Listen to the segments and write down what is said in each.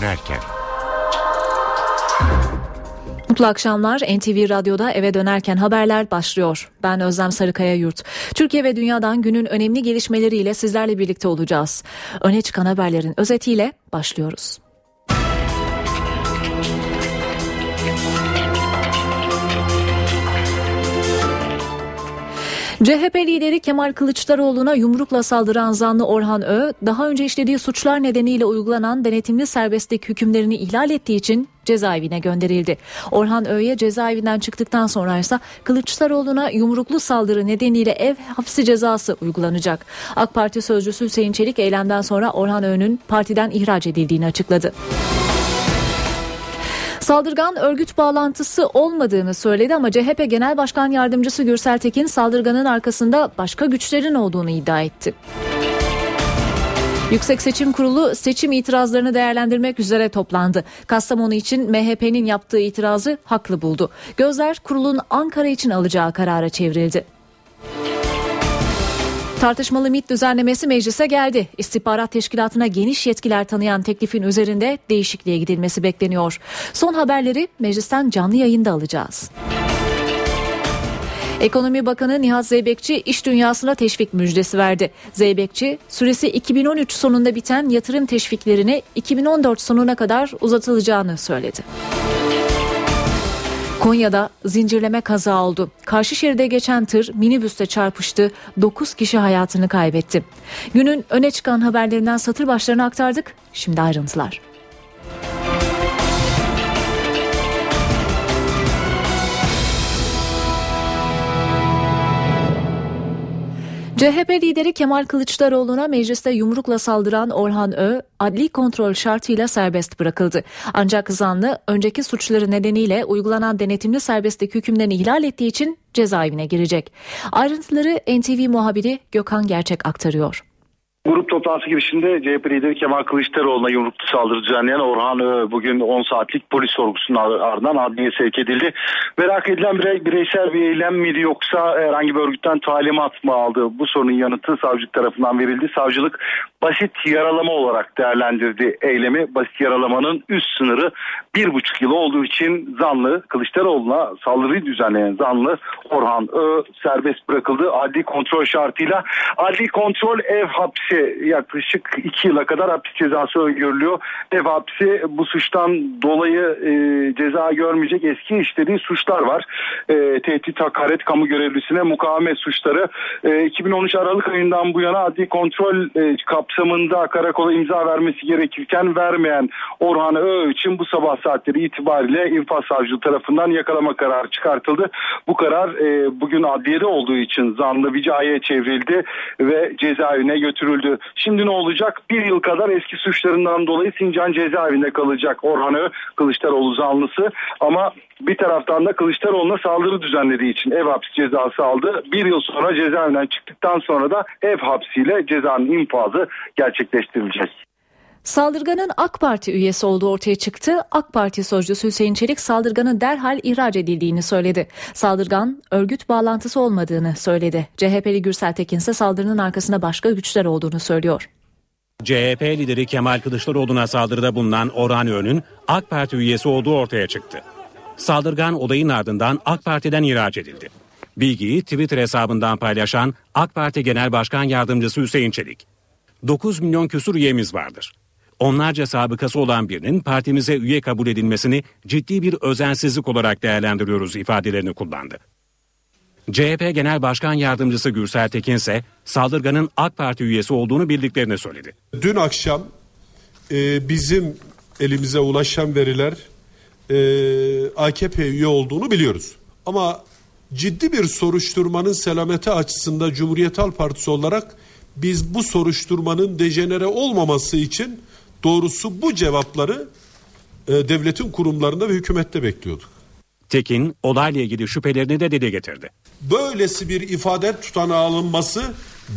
dönerken. Mutlu akşamlar. NTV Radyo'da eve dönerken haberler başlıyor. Ben Özlem Sarıkaya Yurt. Türkiye ve dünyadan günün önemli gelişmeleriyle sizlerle birlikte olacağız. Öne çıkan haberlerin özetiyle başlıyoruz. CHP lideri Kemal Kılıçdaroğlu'na yumrukla saldıran zanlı Orhan Ö, daha önce işlediği suçlar nedeniyle uygulanan denetimli serbestlik hükümlerini ihlal ettiği için cezaevine gönderildi. Orhan Ö'ye cezaevinden çıktıktan sonra ise Kılıçdaroğlu'na yumruklu saldırı nedeniyle ev hapsi cezası uygulanacak. AK Parti sözcüsü Hüseyin Çelik eylemden sonra Orhan Ö'nün partiden ihraç edildiğini açıkladı. Saldırgan örgüt bağlantısı olmadığını söyledi ama CHP Genel Başkan Yardımcısı Gürsel Tekin saldırganın arkasında başka güçlerin olduğunu iddia etti. Yüksek Seçim Kurulu seçim itirazlarını değerlendirmek üzere toplandı. Kastamonu için MHP'nin yaptığı itirazı haklı buldu. Gözler kurulun Ankara için alacağı karara çevrildi. Tartışmalı MIT düzenlemesi meclise geldi. İstihbarat teşkilatına geniş yetkiler tanıyan teklifin üzerinde değişikliğe gidilmesi bekleniyor. Son haberleri meclisten canlı yayında alacağız. Ekonomi Bakanı Nihat Zeybekçi iş dünyasına teşvik müjdesi verdi. Zeybekçi süresi 2013 sonunda biten yatırım teşviklerini 2014 sonuna kadar uzatılacağını söyledi. Konya'da zincirleme kaza oldu. Karşı şeride geçen tır minibüste çarpıştı. 9 kişi hayatını kaybetti. Günün öne çıkan haberlerinden satır başlarını aktardık. Şimdi ayrıntılar. CHP lideri Kemal Kılıçdaroğlu'na mecliste yumrukla saldıran Orhan Ö, adli kontrol şartıyla serbest bırakıldı. Ancak zanlı önceki suçları nedeniyle uygulanan denetimli serbestlik hükümlerini ihlal ettiği için cezaevine girecek. Ayrıntıları NTV muhabiri Gökhan Gerçek aktarıyor. Grup toplantısı girişinde CHP lideri Kemal Kılıçdaroğlu'na yumruklu saldırı düzenleyen Orhan Ö bugün 10 saatlik polis sorgusunun ardından adliye sevk edildi. Merak edilen birey, bireysel bir eylem miydi yoksa herhangi bir örgütten talimat mı aldı? Bu sorunun yanıtı savcılık tarafından verildi. Savcılık basit yaralama olarak değerlendirdi eylemi. Basit yaralamanın üst sınırı bir buçuk yıl olduğu için zanlı Kılıçdaroğlu'na saldırıyı düzenleyen zanlı Orhan Ö serbest bırakıldı. Adli kontrol şartıyla adli kontrol ev hapsi yaklaşık iki yıla kadar hapis cezası öngörülüyor. Ev hapsi bu suçtan dolayı e, ceza görmeyecek eski işlediği suçlar var. E, tehdit, hakaret, kamu görevlisine mukavemet suçları. E, 2013 Aralık ayından bu yana adli kontrol e, kapsamında karakola imza vermesi gerekirken vermeyen Orhan Ö için bu sabah saatleri itibariyle infaz savcılığı tarafından yakalama kararı çıkartıldı. Bu karar e, bugün adliyede olduğu için zanlı vicaya çevrildi ve cezaevine götürüldü. Şimdi ne olacak? Bir yıl kadar eski suçlarından dolayı Sincan cezaevinde kalacak Orhan Ö Kılıçdaroğlu zanlısı ama bir taraftan da Kılıçdaroğlu'na saldırı düzenlediği için ev hapsi cezası aldı. Bir yıl sonra cezaevinden çıktıktan sonra da ev hapsiyle cezanın infazı gerçekleştirilecek. Saldırganın AK Parti üyesi olduğu ortaya çıktı. AK Parti sözcüsü Hüseyin Çelik saldırganın derhal ihraç edildiğini söyledi. Saldırgan örgüt bağlantısı olmadığını söyledi. CHP'li Gürsel Tekin ise saldırının arkasında başka güçler olduğunu söylüyor. CHP lideri Kemal Kılıçdaroğlu'na saldırıda bulunan Orhan Öğün'ün AK Parti üyesi olduğu ortaya çıktı. Saldırgan olayın ardından AK Parti'den ihraç edildi. Bilgiyi Twitter hesabından paylaşan AK Parti Genel Başkan Yardımcısı Hüseyin Çelik. 9 milyon küsur üyemiz vardır. Onlarca sabıkası olan birinin partimize üye kabul edilmesini ciddi bir özensizlik olarak değerlendiriyoruz ifadelerini kullandı. CHP Genel Başkan Yardımcısı Gürsel Tekin ise saldırganın AK Parti üyesi olduğunu bildiklerini söyledi. Dün akşam e, bizim elimize ulaşan veriler e, AKP üye olduğunu biliyoruz. Ama ciddi bir soruşturmanın selameti açısında Cumhuriyet Halk Partisi olarak biz bu soruşturmanın dejenere olmaması için doğrusu bu cevapları e, devletin kurumlarında ve hükümette bekliyorduk. Tekin olayla ilgili şüphelerini de dile getirdi. Böylesi bir ifade tutanağı alınması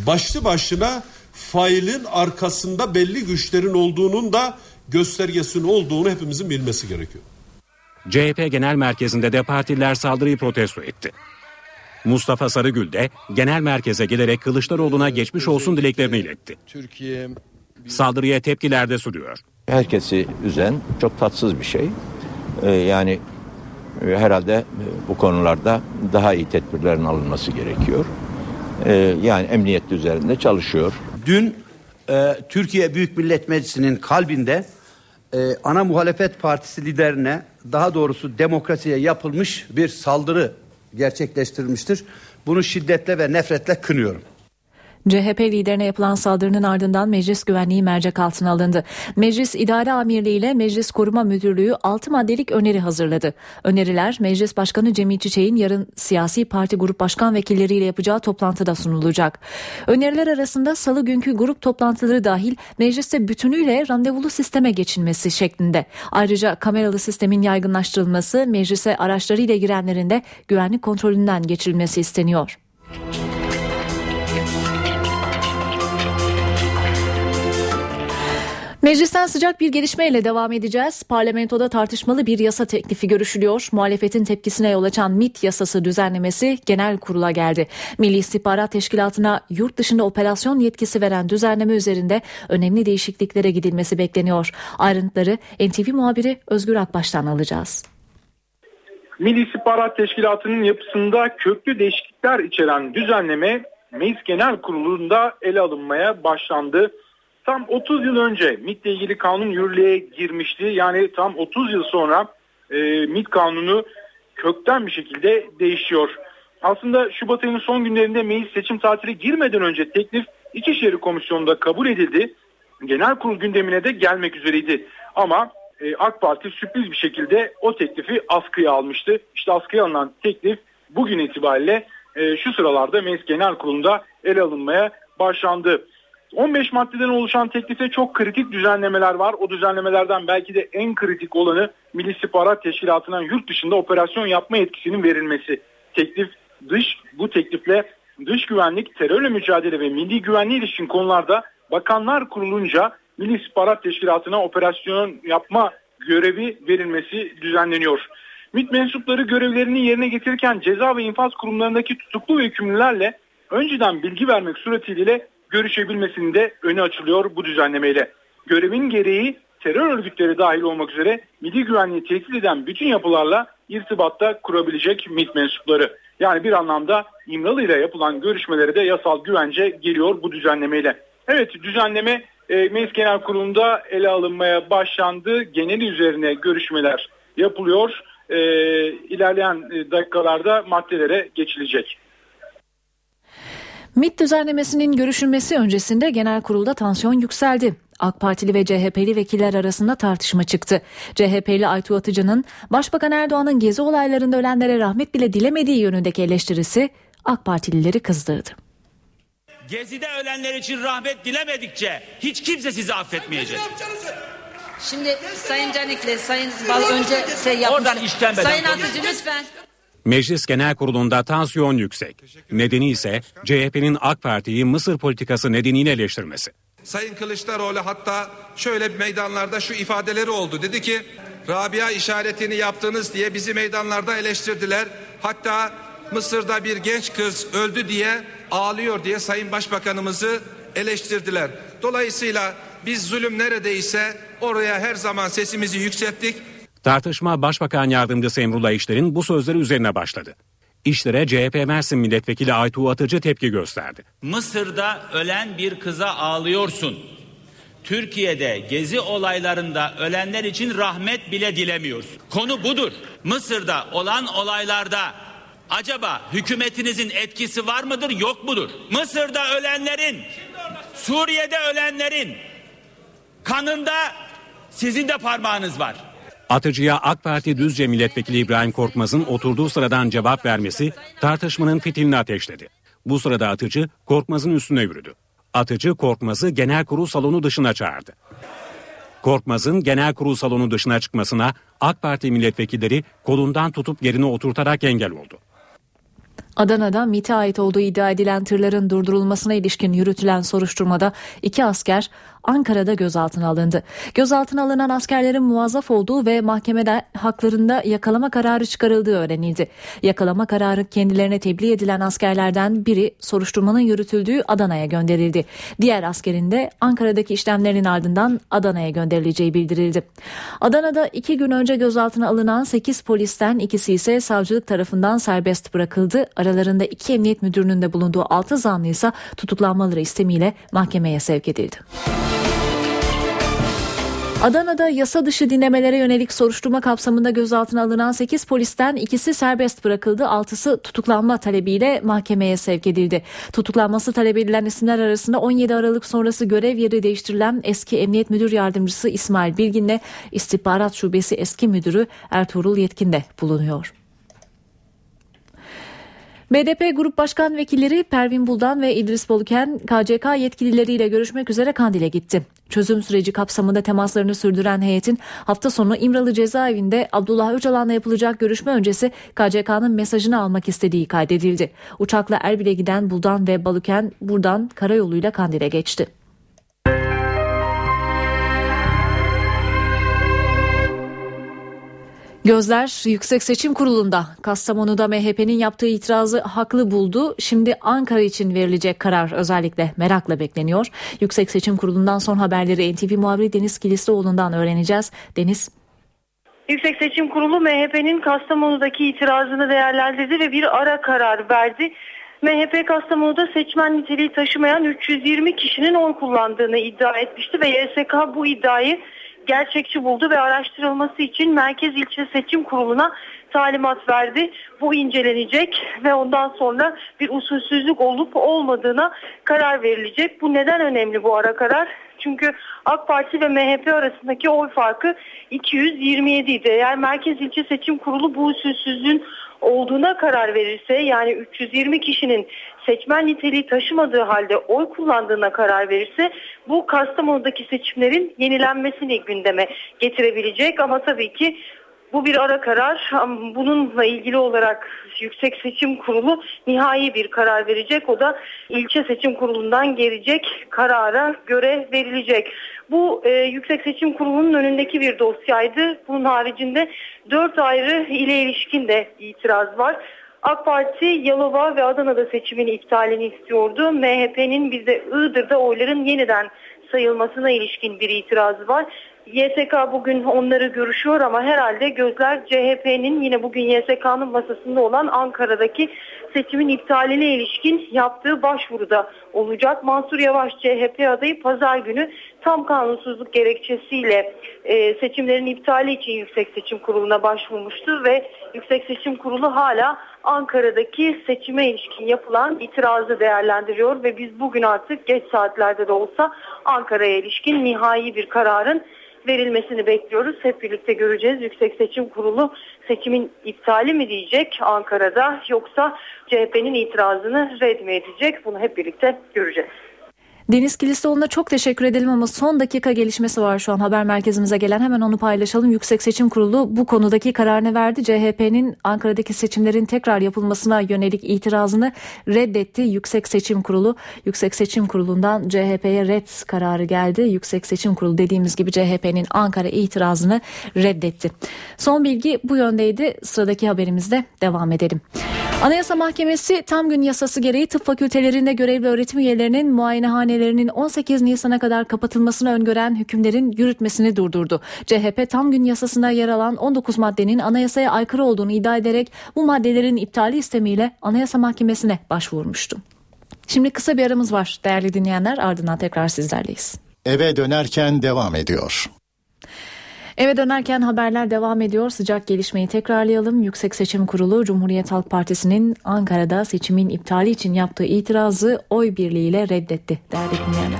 başlı başına failin arkasında belli güçlerin olduğunun da göstergesinin olduğunu hepimizin bilmesi gerekiyor. CHP Genel Merkezi'nde de partililer saldırıyı protesto etti. Mustafa Sarıgül de genel merkeze gelerek Kılıçdaroğlu'na geçmiş olsun dileklerini iletti. Saldırıya tepkiler de sürüyor. herkesi üzen çok tatsız bir şey. Ee, yani e, herhalde e, bu konularda daha iyi tedbirlerin alınması gerekiyor. Ee, yani emniyet üzerinde çalışıyor. Dün e, Türkiye Büyük Millet Meclisi'nin kalbinde e, ana muhalefet partisi liderine daha doğrusu demokrasiye yapılmış bir saldırı gerçekleştirilmiştir. Bunu şiddetle ve nefretle kınıyorum. CHP liderine yapılan saldırının ardından meclis güvenliği mercek altına alındı. Meclis İdare Amirliği ile Meclis Koruma Müdürlüğü 6 maddelik öneri hazırladı. Öneriler Meclis Başkanı Cemil Çiçek'in yarın siyasi parti grup başkan vekilleriyle yapacağı toplantıda sunulacak. Öneriler arasında salı günkü grup toplantıları dahil mecliste bütünüyle randevulu sisteme geçilmesi şeklinde. Ayrıca kameralı sistemin yaygınlaştırılması, meclise araçlarıyla girenlerin de güvenlik kontrolünden geçirilmesi isteniyor. Meclisten sıcak bir gelişmeyle devam edeceğiz. Parlamentoda tartışmalı bir yasa teklifi görüşülüyor. Muhalefetin tepkisine yol açan MIT yasası düzenlemesi genel kurula geldi. Milli İstihbarat Teşkilatı'na yurt dışında operasyon yetkisi veren düzenleme üzerinde önemli değişikliklere gidilmesi bekleniyor. Ayrıntıları NTV muhabiri Özgür Akbaş'tan alacağız. Milli İstihbarat Teşkilatı'nın yapısında köklü değişiklikler içeren düzenleme Meclis Genel Kurulu'nda ele alınmaya başlandı tam 30 yıl önce MIT ile ilgili kanun yürürlüğe girmişti. Yani tam 30 yıl sonra e, MIT kanunu kökten bir şekilde değişiyor. Aslında Şubat ayının son günlerinde meclis seçim tatili girmeden önce teklif İçişleri Komisyonu'nda kabul edildi. Genel kurul gündemine de gelmek üzereydi. Ama e, AK Parti sürpriz bir şekilde o teklifi askıya almıştı. İşte askıya alınan teklif bugün itibariyle e, şu sıralarda Meclis Genel Kurulu'nda ele alınmaya başlandı. 15 maddeden oluşan teklifte çok kritik düzenlemeler var. O düzenlemelerden belki de en kritik olanı Milli İstihbarat Teşkilatı'nın yurt dışında operasyon yapma yetkisinin verilmesi. Teklif dış bu teklifle dış güvenlik, terörle mücadele ve milli güvenliğe ilişkin konularda bakanlar kurulunca Milli İstihbarat Teşkilatı'na operasyon yapma görevi verilmesi düzenleniyor. MİT mensupları görevlerini yerine getirirken ceza ve infaz kurumlarındaki tutuklu ve hükümlülerle önceden bilgi vermek suretiyle görüşebilmesinin de önü açılıyor bu düzenlemeyle. Görevin gereği terör örgütleri dahil olmak üzere milli güvenliği tehdit eden bütün yapılarla irtibatta kurabilecek MİT mensupları. Yani bir anlamda İmralı ile yapılan görüşmelere de yasal güvence geliyor bu düzenlemeyle. Evet düzenleme e, Meclis Genel Kurulu'nda ele alınmaya başlandı. Geneli üzerine görüşmeler yapılıyor. E, ilerleyen e, dakikalarda maddelere geçilecek. MİT düzenlemesinin görüşülmesi öncesinde genel kurulda tansiyon yükseldi. AK Partili ve CHP'li vekiller arasında tartışma çıktı. CHP'li Aytu Atıcı'nın Başbakan Erdoğan'ın gezi olaylarında ölenlere rahmet bile dilemediği yönündeki eleştirisi AK Partilileri kızdırdı. Gezide ölenler için rahmet dilemedikçe hiç kimse sizi affetmeyecek. Şimdi Sayın Canikli, Sayın Bal önce şey yapmıştı. Oradan işkembeden Sayın Atıcı lütfen. Meclis Genel Kurulu'nda tansiyon yüksek. Nedeni ise CHP'nin AK Parti'yi Mısır politikası nedeniyle eleştirmesi. Sayın Kılıçdaroğlu hatta şöyle meydanlarda şu ifadeleri oldu. Dedi ki Rabia işaretini yaptınız diye bizi meydanlarda eleştirdiler. Hatta Mısır'da bir genç kız öldü diye ağlıyor diye Sayın Başbakanımızı eleştirdiler. Dolayısıyla biz zulüm neredeyse oraya her zaman sesimizi yükselttik. Tartışma Başbakan Yardımcısı Emrullah İşler'in bu sözleri üzerine başladı. İşlere CHP Mersin Milletvekili Aytuğ Atıcı tepki gösterdi. Mısır'da ölen bir kıza ağlıyorsun. Türkiye'de gezi olaylarında ölenler için rahmet bile dilemiyorsun. Konu budur. Mısır'da olan olaylarda acaba hükümetinizin etkisi var mıdır yok mudur? Mısır'da ölenlerin, Suriye'de ölenlerin kanında sizin de parmağınız var. Atıcı'ya AK Parti Düzce Milletvekili İbrahim Korkmaz'ın oturduğu sıradan cevap vermesi tartışmanın fitilini ateşledi. Bu sırada Atıcı Korkmaz'ın üstüne yürüdü. Atıcı Korkmaz'ı genel kurul salonu dışına çağırdı. Korkmaz'ın genel kurul salonu dışına çıkmasına AK Parti milletvekilleri kolundan tutup yerine oturtarak engel oldu. Adana'da MİT'e ait olduğu iddia edilen tırların durdurulmasına ilişkin yürütülen soruşturmada iki asker Ankara'da gözaltına alındı. Gözaltına alınan askerlerin muvazzaf olduğu ve mahkemede haklarında yakalama kararı çıkarıldığı öğrenildi. Yakalama kararı kendilerine tebliğ edilen askerlerden biri soruşturmanın yürütüldüğü Adana'ya gönderildi. Diğer askerin de Ankara'daki işlemlerin ardından Adana'ya gönderileceği bildirildi. Adana'da iki gün önce gözaltına alınan 8 polisten ikisi ise savcılık tarafından serbest bırakıldı. Aralarında iki emniyet müdürünün de bulunduğu 6 zanlı ise tutuklanmaları istemiyle mahkemeye sevk edildi. Adana'da yasa dışı dinlemelere yönelik soruşturma kapsamında gözaltına alınan 8 polisten ikisi serbest bırakıldı. 6'sı tutuklanma talebiyle mahkemeye sevk edildi. Tutuklanması talep edilen isimler arasında 17 Aralık sonrası görev yeri değiştirilen eski Emniyet Müdür Yardımcısı İsmail Bilgin'le İstihbarat Şubesi eski müdürü Ertuğrul Yetkin de bulunuyor. BDP Grup Başkan Vekilleri Pervin Buldan ve İdris Boluken KCK yetkilileriyle görüşmek üzere Kandil'e gitti. Çözüm süreci kapsamında temaslarını sürdüren heyetin hafta sonu İmralı cezaevinde Abdullah Öcalan'la yapılacak görüşme öncesi KCK'nın mesajını almak istediği kaydedildi. Uçakla Erbil'e giden Buldan ve Baluken buradan karayoluyla Kandil'e geçti. Gözler Yüksek Seçim Kurulu'nda Kastamonu'da MHP'nin yaptığı itirazı haklı buldu. Şimdi Ankara için verilecek karar özellikle merakla bekleniyor. Yüksek Seçim Kurulu'ndan son haberleri NTV muhabiri Deniz Kilislioğlu'ndan öğreneceğiz. Deniz. Yüksek Seçim Kurulu MHP'nin Kastamonu'daki itirazını değerlendirdi ve bir ara karar verdi. MHP Kastamonu'da seçmen niteliği taşımayan 320 kişinin oy kullandığını iddia etmişti ve YSK bu iddiayı gerçekçi buldu ve araştırılması için Merkez İlçe Seçim Kurulu'na talimat verdi. Bu incelenecek ve ondan sonra bir usulsüzlük olup olmadığına karar verilecek. Bu neden önemli bu ara karar? Çünkü AK Parti ve MHP arasındaki oy farkı 227 idi. Eğer Merkez İlçe Seçim Kurulu bu usulsüzlüğün olduğuna karar verirse yani 320 kişinin seçmen niteliği taşımadığı halde oy kullandığına karar verirse bu Kastamonu'daki seçimlerin yenilenmesini gündeme getirebilecek. Ama tabii ki bu bir ara karar. Bununla ilgili olarak Yüksek Seçim Kurulu nihai bir karar verecek. O da ilçe seçim kurulundan gelecek karara göre verilecek. Bu e, Yüksek Seçim Kurulu'nun önündeki bir dosyaydı. Bunun haricinde dört ayrı ile ilişkin de itiraz var. AK Parti Yalova ve Adana'da seçimin iptalini istiyordu. MHP'nin bize Iğdır'da oyların yeniden sayılmasına ilişkin bir itirazı var. YSK bugün onları görüşüyor ama herhalde gözler CHP'nin yine bugün YSK'nın masasında olan Ankara'daki seçimin iptaline ilişkin yaptığı başvuruda olacak. Mansur Yavaş CHP adayı pazar günü tam kanunsuzluk gerekçesiyle e, seçimlerin iptali için Yüksek Seçim Kurulu'na başvurmuştu ve Yüksek Seçim Kurulu hala Ankara'daki seçime ilişkin yapılan itirazı değerlendiriyor ve biz bugün artık geç saatlerde de olsa Ankara'ya ilişkin nihai bir kararın verilmesini bekliyoruz. Hep birlikte göreceğiz. Yüksek Seçim Kurulu seçimin iptali mi diyecek Ankara'da yoksa CHP'nin itirazını red mi edecek? Bunu hep birlikte göreceğiz. Deniz Kilistoğlu'na çok teşekkür edelim ama son dakika gelişmesi var şu an haber merkezimize gelen hemen onu paylaşalım. Yüksek Seçim Kurulu bu konudaki kararını verdi. CHP'nin Ankara'daki seçimlerin tekrar yapılmasına yönelik itirazını reddetti. Yüksek Seçim Kurulu Yüksek Seçim Kurulu'ndan CHP'ye red kararı geldi. Yüksek Seçim Kurulu dediğimiz gibi CHP'nin Ankara itirazını reddetti. Son bilgi bu yöndeydi. Sıradaki haberimizde devam edelim. Anayasa Mahkemesi tam gün yasası gereği tıp fakültelerinde görevli öğretim üyelerinin muayenehanelerinin 18 Nisan'a kadar kapatılmasını öngören hükümlerin yürütmesini durdurdu. CHP tam gün yasasında yer alan 19 maddenin anayasaya aykırı olduğunu iddia ederek bu maddelerin iptali istemiyle Anayasa Mahkemesi'ne başvurmuştu. Şimdi kısa bir aramız var değerli dinleyenler ardından tekrar sizlerleyiz. Eve dönerken devam ediyor. Eve dönerken haberler devam ediyor. Sıcak gelişmeyi tekrarlayalım. Yüksek Seçim Kurulu Cumhuriyet Halk Partisi'nin Ankara'da seçimin iptali için yaptığı itirazı oy birliğiyle reddetti değerli dinleyenler.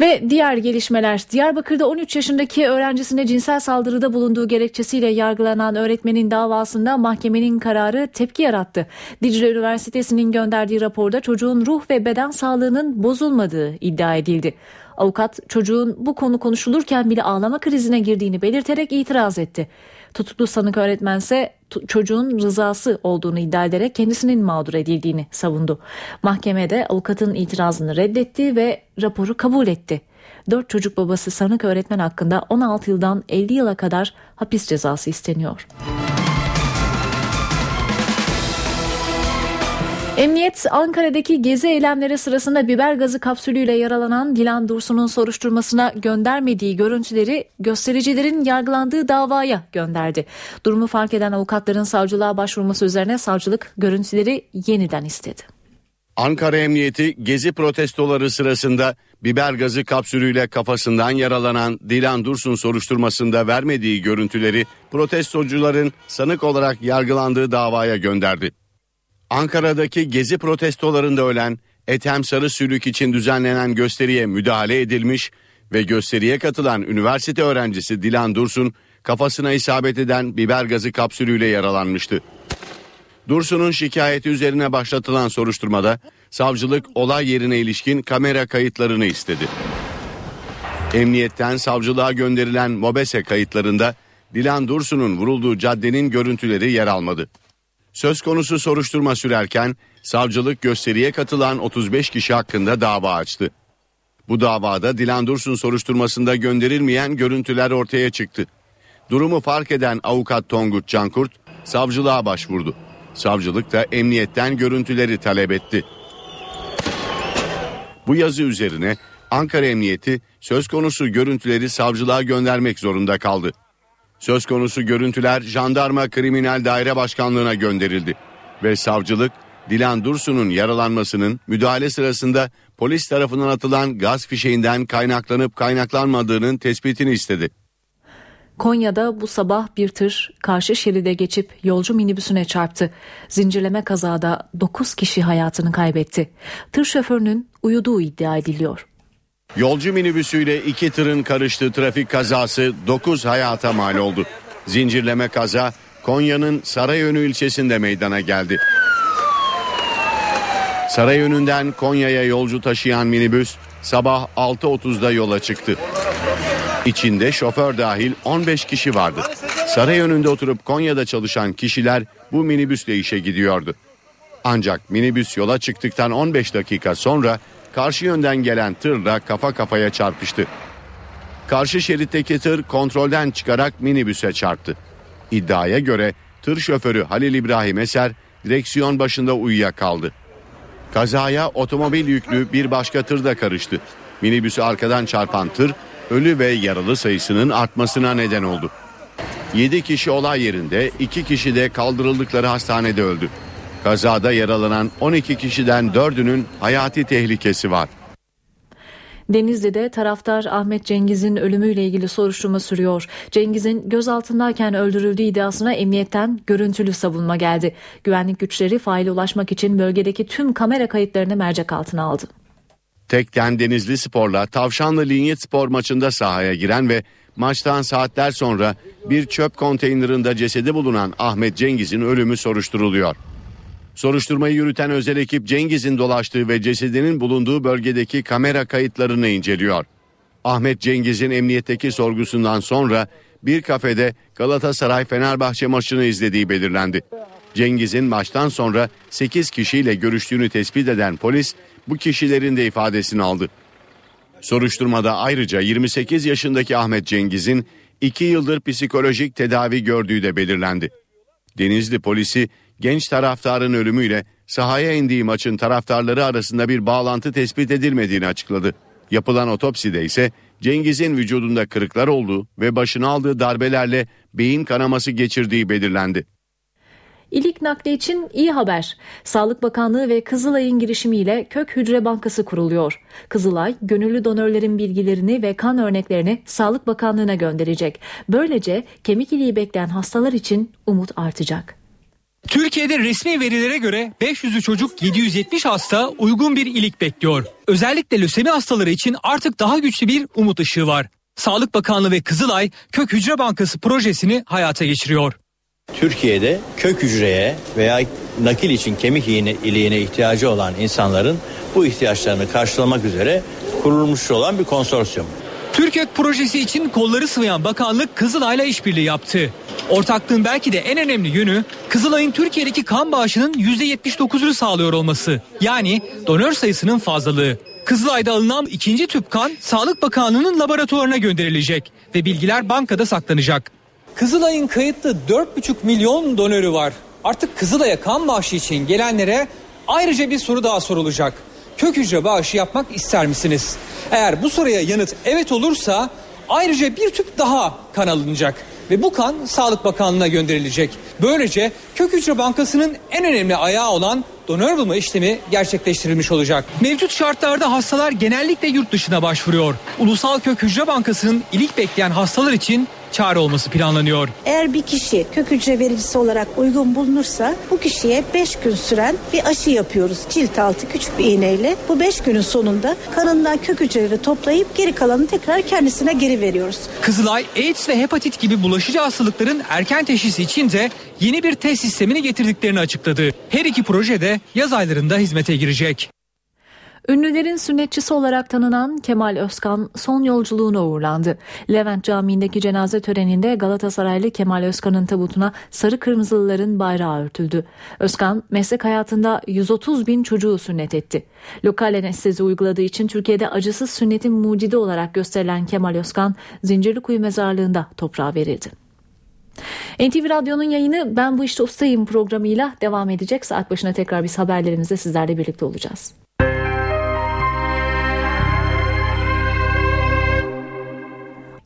Ve diğer gelişmeler Diyarbakır'da 13 yaşındaki öğrencisine cinsel saldırıda bulunduğu gerekçesiyle yargılanan öğretmenin davasında mahkemenin kararı tepki yarattı. Dicle Üniversitesi'nin gönderdiği raporda çocuğun ruh ve beden sağlığının bozulmadığı iddia edildi. Avukat çocuğun bu konu konuşulurken bile ağlama krizine girdiğini belirterek itiraz etti. Tutuklu sanık öğretmense çocuğun rızası olduğunu iddia ederek kendisinin mağdur edildiğini savundu. Mahkemede avukatın itirazını reddetti ve raporu kabul etti. Dört çocuk babası sanık öğretmen hakkında 16 yıldan 50 yıla kadar hapis cezası isteniyor. Emniyet Ankara'daki gezi eylemleri sırasında biber gazı kapsülüyle yaralanan Dilan Dursun'un soruşturmasına göndermediği görüntüleri göstericilerin yargılandığı davaya gönderdi. Durumu fark eden avukatların savcılığa başvurması üzerine savcılık görüntüleri yeniden istedi. Ankara Emniyeti gezi protestoları sırasında biber gazı kapsülüyle kafasından yaralanan Dilan Dursun soruşturmasında vermediği görüntüleri protestocuların sanık olarak yargılandığı davaya gönderdi. Ankara'daki gezi protestolarında ölen Ethem Sarı Sülük için düzenlenen gösteriye müdahale edilmiş ve gösteriye katılan üniversite öğrencisi Dilan Dursun kafasına isabet eden biber gazı kapsülüyle yaralanmıştı. Dursun'un şikayeti üzerine başlatılan soruşturmada savcılık olay yerine ilişkin kamera kayıtlarını istedi. Emniyetten savcılığa gönderilen MOBESE kayıtlarında Dilan Dursun'un vurulduğu caddenin görüntüleri yer almadı. Söz konusu soruşturma sürerken savcılık gösteriye katılan 35 kişi hakkında dava açtı. Bu davada Dilan Dursun soruşturmasında gönderilmeyen görüntüler ortaya çıktı. Durumu fark eden avukat Tongut Cankurt savcılığa başvurdu. Savcılık da emniyetten görüntüleri talep etti. Bu yazı üzerine Ankara Emniyeti söz konusu görüntüleri savcılığa göndermek zorunda kaldı. Söz konusu görüntüler Jandarma Kriminal Daire Başkanlığı'na gönderildi ve savcılık Dilan Dursun'un yaralanmasının müdahale sırasında polis tarafından atılan gaz fişeğinden kaynaklanıp kaynaklanmadığının tespitini istedi. Konya'da bu sabah bir tır karşı şeride geçip yolcu minibüsüne çarptı. Zincirleme kazada 9 kişi hayatını kaybetti. Tır şoförünün uyuduğu iddia ediliyor. Yolcu minibüsüyle iki tırın karıştığı trafik kazası 9 hayata mal oldu. Zincirleme kaza Konya'nın Sarayönü ilçesinde meydana geldi. Sarayönü'nden Konya'ya yolcu taşıyan minibüs sabah 6.30'da yola çıktı. İçinde şoför dahil 15 kişi vardı. Sarayönü'nde oturup Konya'da çalışan kişiler bu minibüsle işe gidiyordu. Ancak minibüs yola çıktıktan 15 dakika sonra karşı yönden gelen tırla kafa kafaya çarpıştı. Karşı şeritteki tır kontrolden çıkarak minibüse çarptı. İddiaya göre tır şoförü Halil İbrahim Eser direksiyon başında uyuyakaldı. Kazaya otomobil yüklü bir başka tır da karıştı. Minibüsü arkadan çarpan tır ölü ve yaralı sayısının artmasına neden oldu. 7 kişi olay yerinde, 2 kişi de kaldırıldıkları hastanede öldü. Kazada yaralanan 12 kişiden 4'ünün hayati tehlikesi var. Denizli'de taraftar Ahmet Cengiz'in ölümüyle ilgili soruşturma sürüyor. Cengiz'in gözaltındayken öldürüldüğü iddiasına emniyetten görüntülü savunma geldi. Güvenlik güçleri faile ulaşmak için bölgedeki tüm kamera kayıtlarını mercek altına aldı. Tekten Denizli Spor'la Tavşanlı Linyet Spor maçında sahaya giren ve maçtan saatler sonra bir çöp konteynerında cesedi bulunan Ahmet Cengiz'in ölümü soruşturuluyor. Soruşturmayı yürüten özel ekip Cengiz'in dolaştığı ve cesedinin bulunduğu bölgedeki kamera kayıtlarını inceliyor. Ahmet Cengiz'in emniyetteki sorgusundan sonra bir kafede Galatasaray Fenerbahçe maçını izlediği belirlendi. Cengiz'in maçtan sonra 8 kişiyle görüştüğünü tespit eden polis bu kişilerin de ifadesini aldı. Soruşturmada ayrıca 28 yaşındaki Ahmet Cengiz'in 2 yıldır psikolojik tedavi gördüğü de belirlendi. Denizli polisi genç taraftarın ölümüyle sahaya indiği maçın taraftarları arasında bir bağlantı tespit edilmediğini açıkladı. Yapılan otopside ise Cengiz'in vücudunda kırıklar olduğu ve başına aldığı darbelerle beyin kanaması geçirdiği belirlendi. İlik nakli için iyi haber. Sağlık Bakanlığı ve Kızılay'ın girişimiyle Kök Hücre Bankası kuruluyor. Kızılay, gönüllü donörlerin bilgilerini ve kan örneklerini Sağlık Bakanlığı'na gönderecek. Böylece kemik iliği bekleyen hastalar için umut artacak. Türkiye'de resmi verilere göre 500'ü çocuk 770 hasta uygun bir ilik bekliyor. Özellikle lösemi hastaları için artık daha güçlü bir umut ışığı var. Sağlık Bakanlığı ve Kızılay Kök Hücre Bankası projesini hayata geçiriyor. Türkiye'de kök hücreye veya nakil için kemik iliğine ihtiyacı olan insanların bu ihtiyaçlarını karşılamak üzere kurulmuş olan bir konsorsiyum. Türkök projesi için kolları sıvayan bakanlık Kızılay'la işbirliği yaptı. Ortaklığın belki de en önemli yönü Kızılay'ın Türkiye'deki kan bağışının %79'unu sağlıyor olması. Yani donör sayısının fazlalığı. Kızılay'da alınan ikinci tüp kan Sağlık Bakanlığı'nın laboratuvarına gönderilecek ve bilgiler bankada saklanacak. Kızılay'ın kayıtlı 4,5 milyon donörü var. Artık Kızılay'a kan bağışı için gelenlere ayrıca bir soru daha sorulacak. Kök hücre bağışı yapmak ister misiniz? Eğer bu soruya yanıt evet olursa ayrıca bir tüp daha kan alınacak ve bu kan Sağlık Bakanlığı'na gönderilecek. Böylece Kök Hücre Bankası'nın en önemli ayağı olan donör bulma işlemi gerçekleştirilmiş olacak. Mevcut şartlarda hastalar genellikle yurt dışına başvuruyor. Ulusal Kök Hücre Bankası'nın ilik bekleyen hastalar için çare olması planlanıyor. Eğer bir kişi kök hücre vericisi olarak uygun bulunursa bu kişiye 5 gün süren bir aşı yapıyoruz cilt altı küçük bir iğneyle. Bu 5 günün sonunda kanından kök hücreleri toplayıp geri kalanını tekrar kendisine geri veriyoruz. Kızılay, AIDS ve hepatit gibi bulaşıcı hastalıkların erken teşhisi için de yeni bir test sistemini getirdiklerini açıkladı. Her iki proje de yaz aylarında hizmete girecek. Ünlülerin sünnetçisi olarak tanınan Kemal Özkan son yolculuğuna uğurlandı. Levent Camii'ndeki cenaze töreninde Galatasaraylı Kemal Özkan'ın tabutuna sarı kırmızılıların bayrağı örtüldü. Özkan meslek hayatında 130 bin çocuğu sünnet etti. Lokal anestezi uyguladığı için Türkiye'de acısız sünnetin mucidi olarak gösterilen Kemal Özkan Zincirlikuyu mezarlığında toprağa verildi. NTV Radyo'nun yayını Ben Bu İşte Ustayım programıyla devam edecek. Saat başına tekrar biz haberlerimizde sizlerle birlikte olacağız.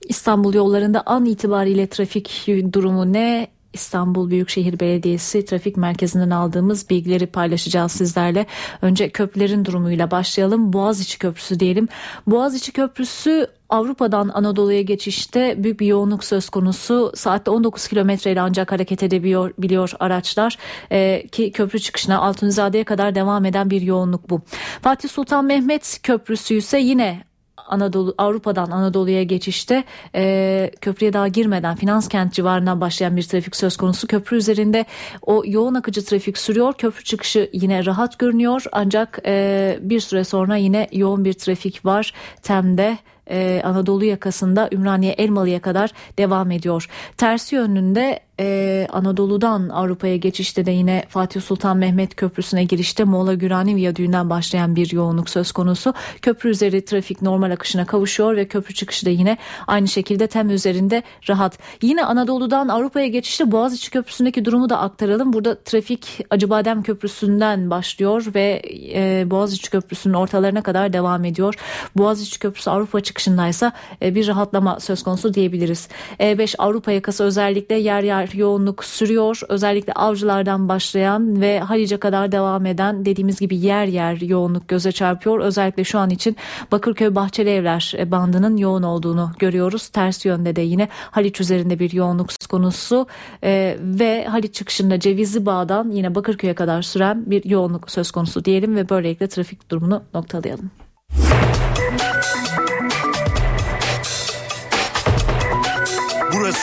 İstanbul yollarında an itibariyle trafik durumu ne? İstanbul Büyükşehir Belediyesi trafik merkezinden aldığımız bilgileri paylaşacağız sizlerle. Önce köprülerin durumuyla başlayalım. Boğaziçi Köprüsü diyelim. Boğaziçi Köprüsü Avrupa'dan Anadolu'ya geçişte büyük bir yoğunluk söz konusu. Saatte 19 kilometreyle ancak hareket edebiliyor biliyor araçlar. Ee, ki köprü çıkışına Altunizade'ye kadar devam eden bir yoğunluk bu. Fatih Sultan Mehmet Köprüsü ise yine Anadolu Avrupa'dan Anadolu'ya geçişte e, köprüye daha girmeden finans kent civarından başlayan bir trafik söz konusu. Köprü üzerinde o yoğun akıcı trafik sürüyor. Köprü çıkışı yine rahat görünüyor ancak e, bir süre sonra yine yoğun bir trafik var. Tem'de e, Anadolu yakasında Ümraniye Elmalı'ya kadar devam ediyor. Tersi yönünde e, Anadolu'dan Avrupa'ya geçişte de yine Fatih Sultan Mehmet Köprüsü'ne girişte Moğla Gürani Viyadüğü'nden başlayan bir yoğunluk söz konusu. Köprü üzeri trafik normal akışına kavuşuyor ve köprü çıkışı da yine aynı şekilde tem üzerinde rahat. Yine Anadolu'dan Avrupa'ya geçişte Boğaziçi Köprüsü'ndeki durumu da aktaralım. Burada trafik Acıbadem Köprüsü'nden başlıyor ve e, Boğaziçi Köprüsü'nün ortalarına kadar devam ediyor. Boğaziçi Köprüsü Avrupa çıkışındaysa e, bir rahatlama söz konusu diyebiliriz. E5 Avrupa yakası özellikle yer yer yoğunluk sürüyor. Özellikle avcılardan başlayan ve Halice kadar devam eden dediğimiz gibi yer yer yoğunluk göze çarpıyor. Özellikle şu an için Bakırköy Bahçeli Evler bandının yoğun olduğunu görüyoruz. Ters yönde de yine Haliç üzerinde bir yoğunluk konusu ee, ve Haliç çıkışında Cevizli Bağ'dan yine Bakırköy'e kadar süren bir yoğunluk söz konusu diyelim ve böylelikle trafik durumunu noktalayalım.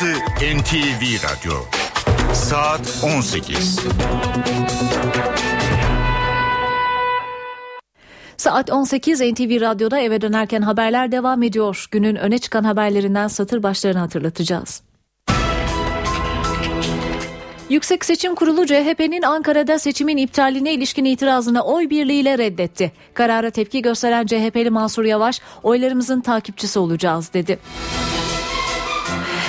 Burası NTV Radyo. Saat 18. Saat 18 NTV Radyo'da eve dönerken haberler devam ediyor. Günün öne çıkan haberlerinden satır başlarını hatırlatacağız. Yüksek Seçim Kurulu CHP'nin Ankara'da seçimin iptaline ilişkin itirazını oy birliğiyle reddetti. Karara tepki gösteren CHP'li Mansur Yavaş oylarımızın takipçisi olacağız dedi.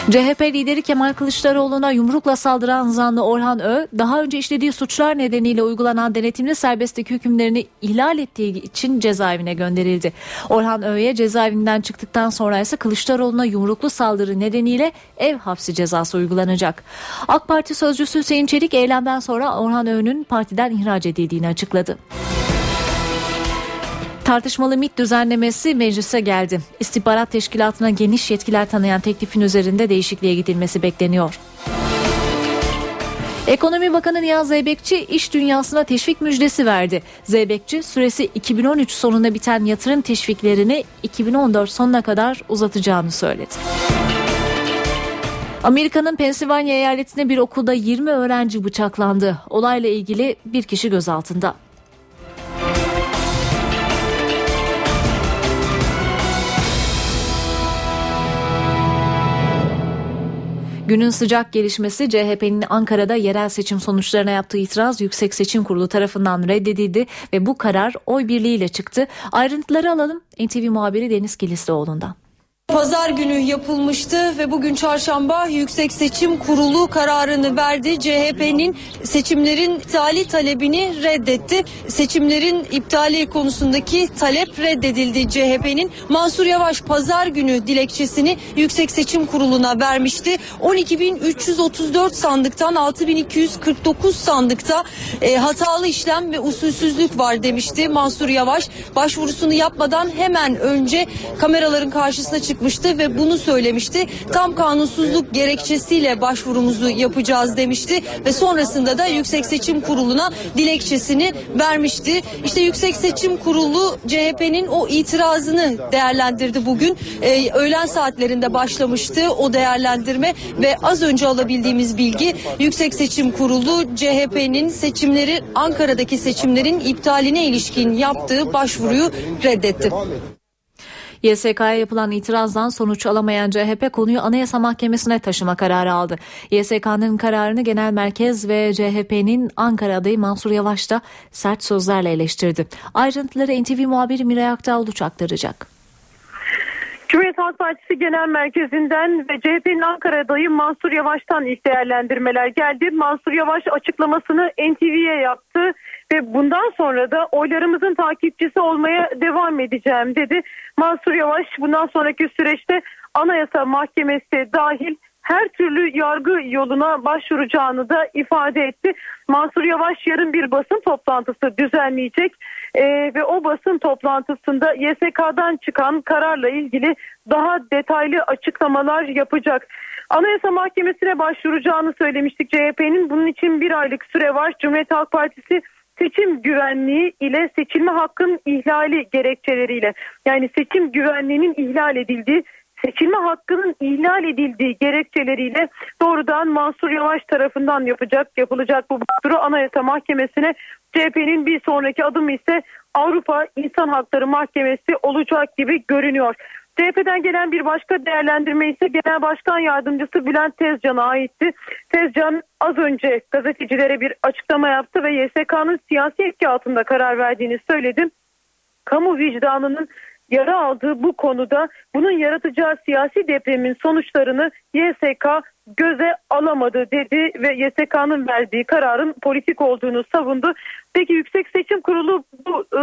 CHP lideri Kemal Kılıçdaroğlu'na yumrukla saldıran zanlı Orhan Ö, daha önce işlediği suçlar nedeniyle uygulanan denetimli serbestlik hükümlerini ihlal ettiği için cezaevine gönderildi. Orhan Ö'ye cezaevinden çıktıktan sonra ise Kılıçdaroğlu'na yumruklu saldırı nedeniyle ev hapsi cezası uygulanacak. AK Parti sözcüsü Hüseyin Çelik eylemden sonra Orhan Ö'nün partiden ihraç edildiğini açıkladı. Tartışmalı MIT düzenlemesi meclise geldi. İstihbarat teşkilatına geniş yetkiler tanıyan teklifin üzerinde değişikliğe gidilmesi bekleniyor. Ekonomi Bakanı Nihat Zeybekçi iş dünyasına teşvik müjdesi verdi. Zeybekçi süresi 2013 sonunda biten yatırım teşviklerini 2014 sonuna kadar uzatacağını söyledi. Amerika'nın Pensilvanya eyaletinde bir okulda 20 öğrenci bıçaklandı. Olayla ilgili bir kişi gözaltında. Günün sıcak gelişmesi CHP'nin Ankara'da yerel seçim sonuçlarına yaptığı itiraz Yüksek Seçim Kurulu tarafından reddedildi ve bu karar oy birliğiyle çıktı. Ayrıntıları alalım NTV muhabiri Deniz Kilislioğlu'ndan. Pazar günü yapılmıştı ve bugün çarşamba Yüksek Seçim Kurulu kararını verdi. CHP'nin seçimlerin iptali talebini reddetti. Seçimlerin iptali konusundaki talep reddedildi CHP'nin. Mansur Yavaş pazar günü dilekçesini Yüksek Seçim Kurulu'na vermişti. 12.334 sandıktan 6.249 sandıkta e, hatalı işlem ve usulsüzlük var demişti Mansur Yavaş. Başvurusunu yapmadan hemen önce kameraların karşısına çıktı çıkmıştı ve bunu söylemişti. Tam kanunsuzluk gerekçesiyle başvurumuzu yapacağız demişti ve sonrasında da Yüksek Seçim Kurulu'na dilekçesini vermişti. İşte Yüksek Seçim Kurulu CHP'nin o itirazını değerlendirdi bugün. Ee, öğlen saatlerinde başlamıştı o değerlendirme ve az önce alabildiğimiz bilgi Yüksek Seçim Kurulu CHP'nin seçimleri Ankara'daki seçimlerin iptaline ilişkin yaptığı başvuruyu reddetti. YSK'ya yapılan itirazdan sonuç alamayan CHP konuyu Anayasa Mahkemesi'ne taşıma kararı aldı. YSK'nın kararını Genel Merkez ve CHP'nin Ankara adayı Mansur Yavaş da sert sözlerle eleştirdi. Ayrıntıları NTV muhabiri Miray Aktağ aktaracak. Cumhuriyet Halk Partisi Genel Merkezi'nden ve CHP'nin Ankara adayı Mansur Yavaş'tan ilk değerlendirmeler geldi. Mansur Yavaş açıklamasını NTV'ye yaptı ve bundan sonra da oylarımızın takipçisi olmaya devam edeceğim dedi. Mansur Yavaş bundan sonraki süreçte Anayasa Mahkemesi dahil her türlü yargı yoluna başvuracağını da ifade etti. Mansur Yavaş yarın bir basın toplantısı düzenleyecek ee, ve o basın toplantısında YSK'dan çıkan kararla ilgili daha detaylı açıklamalar yapacak. Anayasa Mahkemesi'ne başvuracağını söylemiştik CHP'nin. Bunun için bir aylık süre var. Cumhuriyet Halk Partisi seçim güvenliği ile seçilme hakkın ihlali gerekçeleriyle yani seçim güvenliğinin ihlal edildiği seçilme hakkının ihlal edildiği gerekçeleriyle doğrudan Mansur Yavaş tarafından yapacak yapılacak bu başvuru Anayasa Mahkemesi'ne CHP'nin bir sonraki adımı ise Avrupa İnsan Hakları Mahkemesi olacak gibi görünüyor. CHP'den gelen bir başka değerlendirme ise Genel Başkan Yardımcısı Bülent Tezcan'a aitti. Tezcan az önce gazetecilere bir açıklama yaptı ve YSK'nın siyasi etki altında karar verdiğini söyledi. Kamu vicdanının yara aldığı bu konuda bunun yaratacağı siyasi depremin sonuçlarını YSK göze alamadı dedi ve YSK'nın verdiği kararın politik olduğunu savundu. Peki Yüksek Seçim Kurulu bu e,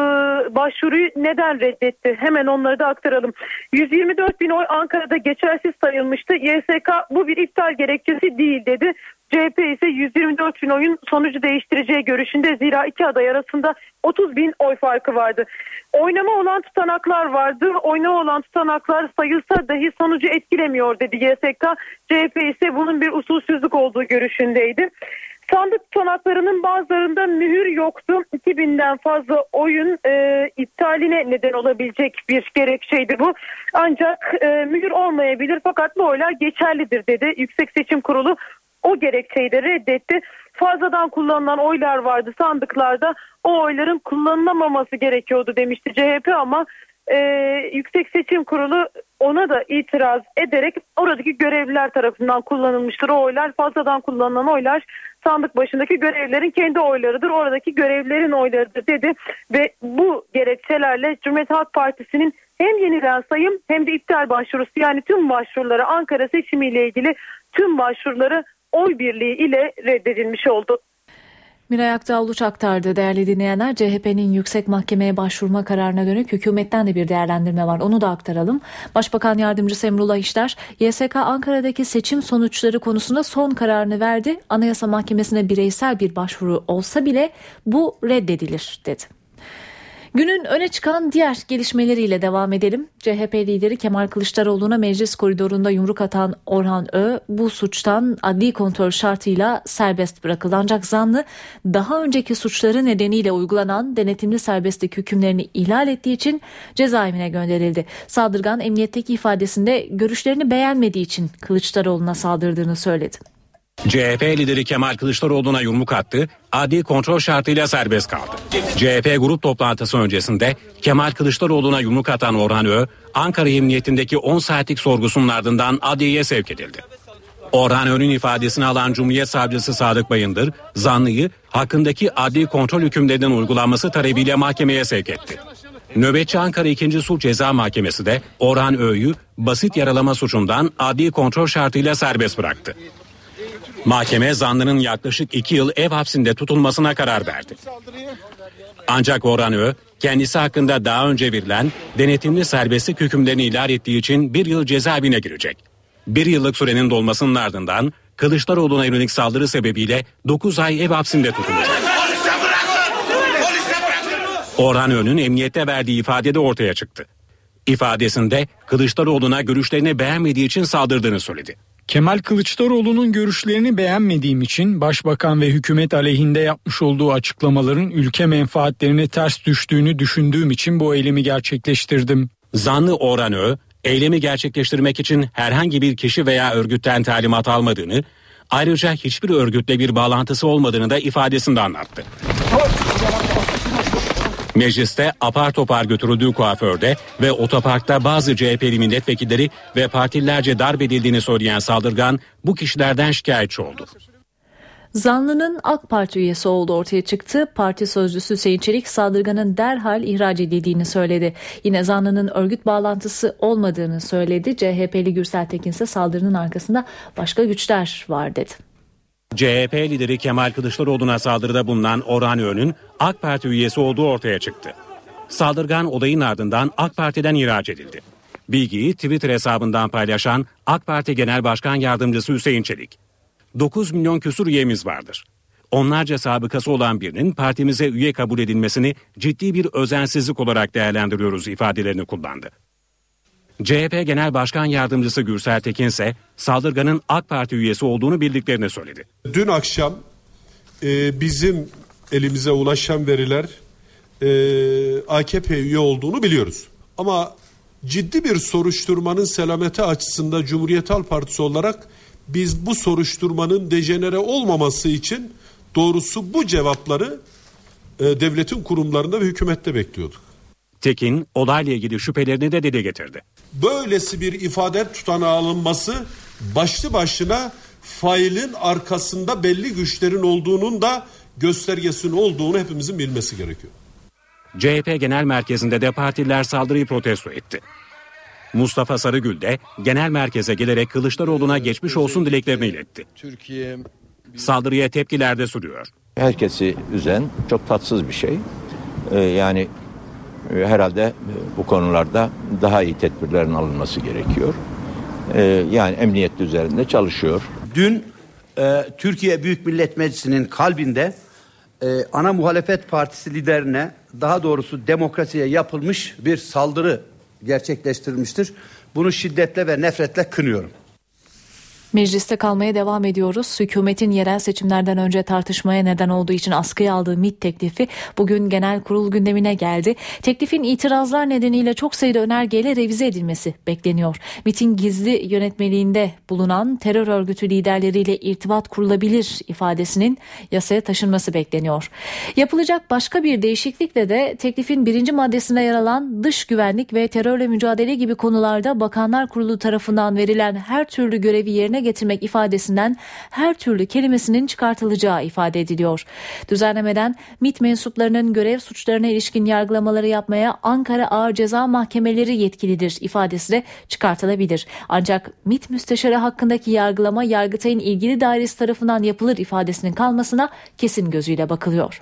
başvuruyu neden reddetti? Hemen onları da aktaralım. 124 bin oy Ankara'da geçersiz sayılmıştı. YSK bu bir iptal gerekçesi değil dedi. CHP ise 124 bin oyun sonucu değiştireceği görüşünde zira iki aday arasında 30 bin oy farkı vardı. Oynama olan tutanaklar vardı. Oynama olan tutanaklar sayılsa dahi sonucu etkilemiyor dedi YSK. CHP ise bunun bir usulsüzlük olduğu görüşündeydi. Sandık tutanaklarının bazılarında mühür yoktu. 2000'den fazla oyun e, iptaline neden olabilecek bir gerekçeydi bu. Ancak e, mühür olmayabilir fakat bu oylar geçerlidir dedi. Yüksek Seçim Kurulu o gerekçeyi de reddetti. Fazladan kullanılan oylar vardı sandıklarda. O oyların kullanılamaması gerekiyordu demişti CHP ama e, Yüksek Seçim Kurulu ona da itiraz ederek oradaki görevliler tarafından kullanılmıştır. O oylar fazladan kullanılan oylar sandık başındaki görevlilerin kendi oylarıdır. Oradaki görevlilerin oylarıdır dedi ve bu gerekçelerle Cumhuriyet Halk Partisi'nin hem yeniden sayım hem de iptal başvurusu yani tüm başvuruları Ankara seçimiyle ilgili tüm başvuruları oy birliği ile reddedilmiş oldu. Miray Aktağ Uluç aktardı değerli dinleyenler. CHP'nin yüksek mahkemeye başvurma kararına dönük hükümetten de bir değerlendirme var. Onu da aktaralım. Başbakan Yardımcısı Emrullah İşler, YSK Ankara'daki seçim sonuçları konusunda son kararını verdi. Anayasa Mahkemesi'ne bireysel bir başvuru olsa bile bu reddedilir dedi. Günün öne çıkan diğer gelişmeleriyle devam edelim. CHP lideri Kemal Kılıçdaroğlu'na meclis koridorunda yumruk atan Orhan Ö bu suçtan adli kontrol şartıyla serbest bırakıldı. Ancak zanlı daha önceki suçları nedeniyle uygulanan denetimli serbestlik hükümlerini ihlal ettiği için cezaevine gönderildi. Saldırgan emniyetteki ifadesinde görüşlerini beğenmediği için Kılıçdaroğlu'na saldırdığını söyledi. CHP lideri Kemal Kılıçdaroğlu'na yumruk attı, adli kontrol şartıyla serbest kaldı. CHP grup toplantısı öncesinde Kemal Kılıçdaroğlu'na yumruk atan Orhan Ö, Ankara Emniyetindeki 10 saatlik sorgusunun ardından adliyeye sevk edildi. Orhan Ön'ün ifadesini alan Cumhuriyet Savcısı Sadık Bayındır, zanlıyı hakkındaki adli kontrol hükümlerinin uygulanması talebiyle mahkemeye sevk etti. Nöbetçi Ankara 2. Sulh Ceza Mahkemesi de Orhan Ö'yü basit yaralama suçundan adli kontrol şartıyla serbest bıraktı. Mahkeme zanlının yaklaşık iki yıl ev hapsinde tutulmasına karar verdi. Ancak Orhan Ö, kendisi hakkında daha önce verilen denetimli serbestlik hükümlerini ihlal ettiği için bir yıl cezaevine girecek. Bir yıllık sürenin dolmasının ardından Kılıçdaroğlu'na yönelik saldırı sebebiyle 9 ay ev hapsinde tutulacak. Orhan Ön'ün emniyette verdiği ifade de ortaya çıktı. İfadesinde Kılıçdaroğlu'na görüşlerini beğenmediği için saldırdığını söyledi. Kemal Kılıçdaroğlu'nun görüşlerini beğenmediğim için başbakan ve hükümet aleyhinde yapmış olduğu açıklamaların ülke menfaatlerine ters düştüğünü düşündüğüm için bu eylemi gerçekleştirdim. Zanlı Orhan Ö, eylemi gerçekleştirmek için herhangi bir kişi veya örgütten talimat almadığını, ayrıca hiçbir örgütle bir bağlantısı olmadığını da ifadesinde anlattı. Mecliste apar topar götürüldüğü kuaförde ve otoparkta bazı CHP'li milletvekilleri ve partililerce darp edildiğini söyleyen saldırgan bu kişilerden şikayetçi oldu. Zanlının AK Parti üyesi olduğu ortaya çıktı. Parti sözcüsü Hüseyin Çelik saldırganın derhal ihraç edildiğini söyledi. Yine zanlının örgüt bağlantısı olmadığını söyledi. CHP'li Gürsel Tekin ise saldırının arkasında başka güçler var dedi. CHP lideri Kemal Kılıçdaroğlu'na saldırıda bulunan Orhan Öğün'ün AK Parti üyesi olduğu ortaya çıktı. Saldırgan olayın ardından AK Parti'den ihraç edildi. Bilgiyi Twitter hesabından paylaşan AK Parti Genel Başkan Yardımcısı Hüseyin Çelik. 9 milyon küsur üyemiz vardır. Onlarca sabıkası olan birinin partimize üye kabul edilmesini ciddi bir özensizlik olarak değerlendiriyoruz ifadelerini kullandı. CHP Genel Başkan Yardımcısı Gürsel Tekin ise saldırganın AK Parti üyesi olduğunu bildiklerini söyledi. Dün akşam e, bizim elimize ulaşan veriler e, AKP üye olduğunu biliyoruz. Ama ciddi bir soruşturmanın selameti açısında Cumhuriyet Halk Partisi olarak biz bu soruşturmanın dejenere olmaması için doğrusu bu cevapları e, devletin kurumlarında ve hükümette bekliyorduk. Tekin olayla ilgili şüphelerini de dile getirdi. Böylesi bir ifade tutanağı alınması başlı başına failin arkasında belli güçlerin olduğunun da göstergesinin olduğunu hepimizin bilmesi gerekiyor. CHP Genel Merkezi'nde de partililer saldırıyı protesto etti. Mustafa Sarıgül de genel merkeze gelerek Kılıçdaroğlu'na geçmiş olsun dileklerini iletti. Türkiye Saldırıya tepkiler de sürüyor. Herkesi üzen çok tatsız bir şey. Ee, yani herhalde e, bu konularda daha iyi tedbirlerin alınması gerekiyor. Ee, yani emniyet üzerinde çalışıyor. Dün e, Türkiye Büyük Millet Meclisi'nin kalbinde e, ana muhalefet partisi liderine daha doğrusu demokrasiye yapılmış bir saldırı gerçekleştirilmiştir. Bunu şiddetle ve nefretle kınıyorum. Mecliste kalmaya devam ediyoruz. Hükümetin yerel seçimlerden önce tartışmaya neden olduğu için askıya aldığı MİT teklifi bugün genel kurul gündemine geldi. Teklifin itirazlar nedeniyle çok sayıda önergeyle revize edilmesi bekleniyor. MİT'in gizli yönetmeliğinde bulunan terör örgütü liderleriyle irtibat kurulabilir ifadesinin yasaya taşınması bekleniyor. Yapılacak başka bir değişiklikle de teklifin birinci maddesinde yer alan dış güvenlik ve terörle mücadele gibi konularda Bakanlar Kurulu tarafından verilen her türlü görevi yerine getirmek ifadesinden her türlü kelimesinin çıkartılacağı ifade ediliyor. Düzenlemeden MİT mensuplarının görev suçlarına ilişkin yargılamaları yapmaya Ankara Ağır Ceza Mahkemeleri yetkilidir ifadesi de çıkartılabilir. Ancak MİT müsteşarı hakkındaki yargılama Yargıtay'ın ilgili dairesi tarafından yapılır ifadesinin kalmasına kesin gözüyle bakılıyor.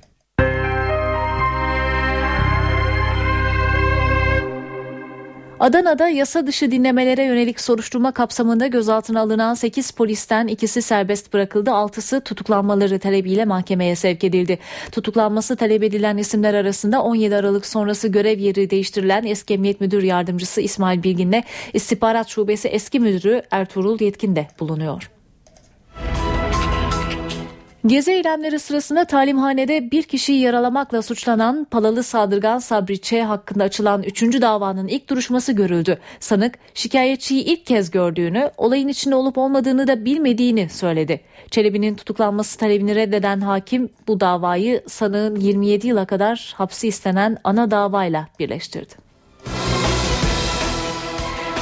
Adana'da yasa dışı dinlemelere yönelik soruşturma kapsamında gözaltına alınan 8 polisten ikisi serbest bırakıldı. 6'sı tutuklanmaları talebiyle mahkemeye sevk edildi. Tutuklanması talep edilen isimler arasında 17 Aralık sonrası görev yeri değiştirilen eski emniyet müdür yardımcısı İsmail Bilgin'le istihbarat şubesi eski müdürü Ertuğrul Yetkin de bulunuyor. Gezi eylemleri sırasında talimhanede bir kişiyi yaralamakla suçlanan Palalı saldırgan Sabri Ç. hakkında açılan 3. davanın ilk duruşması görüldü. Sanık şikayetçiyi ilk kez gördüğünü, olayın içinde olup olmadığını da bilmediğini söyledi. Çelebi'nin tutuklanması talebini reddeden hakim bu davayı sanığın 27 yıla kadar hapsi istenen ana davayla birleştirdi.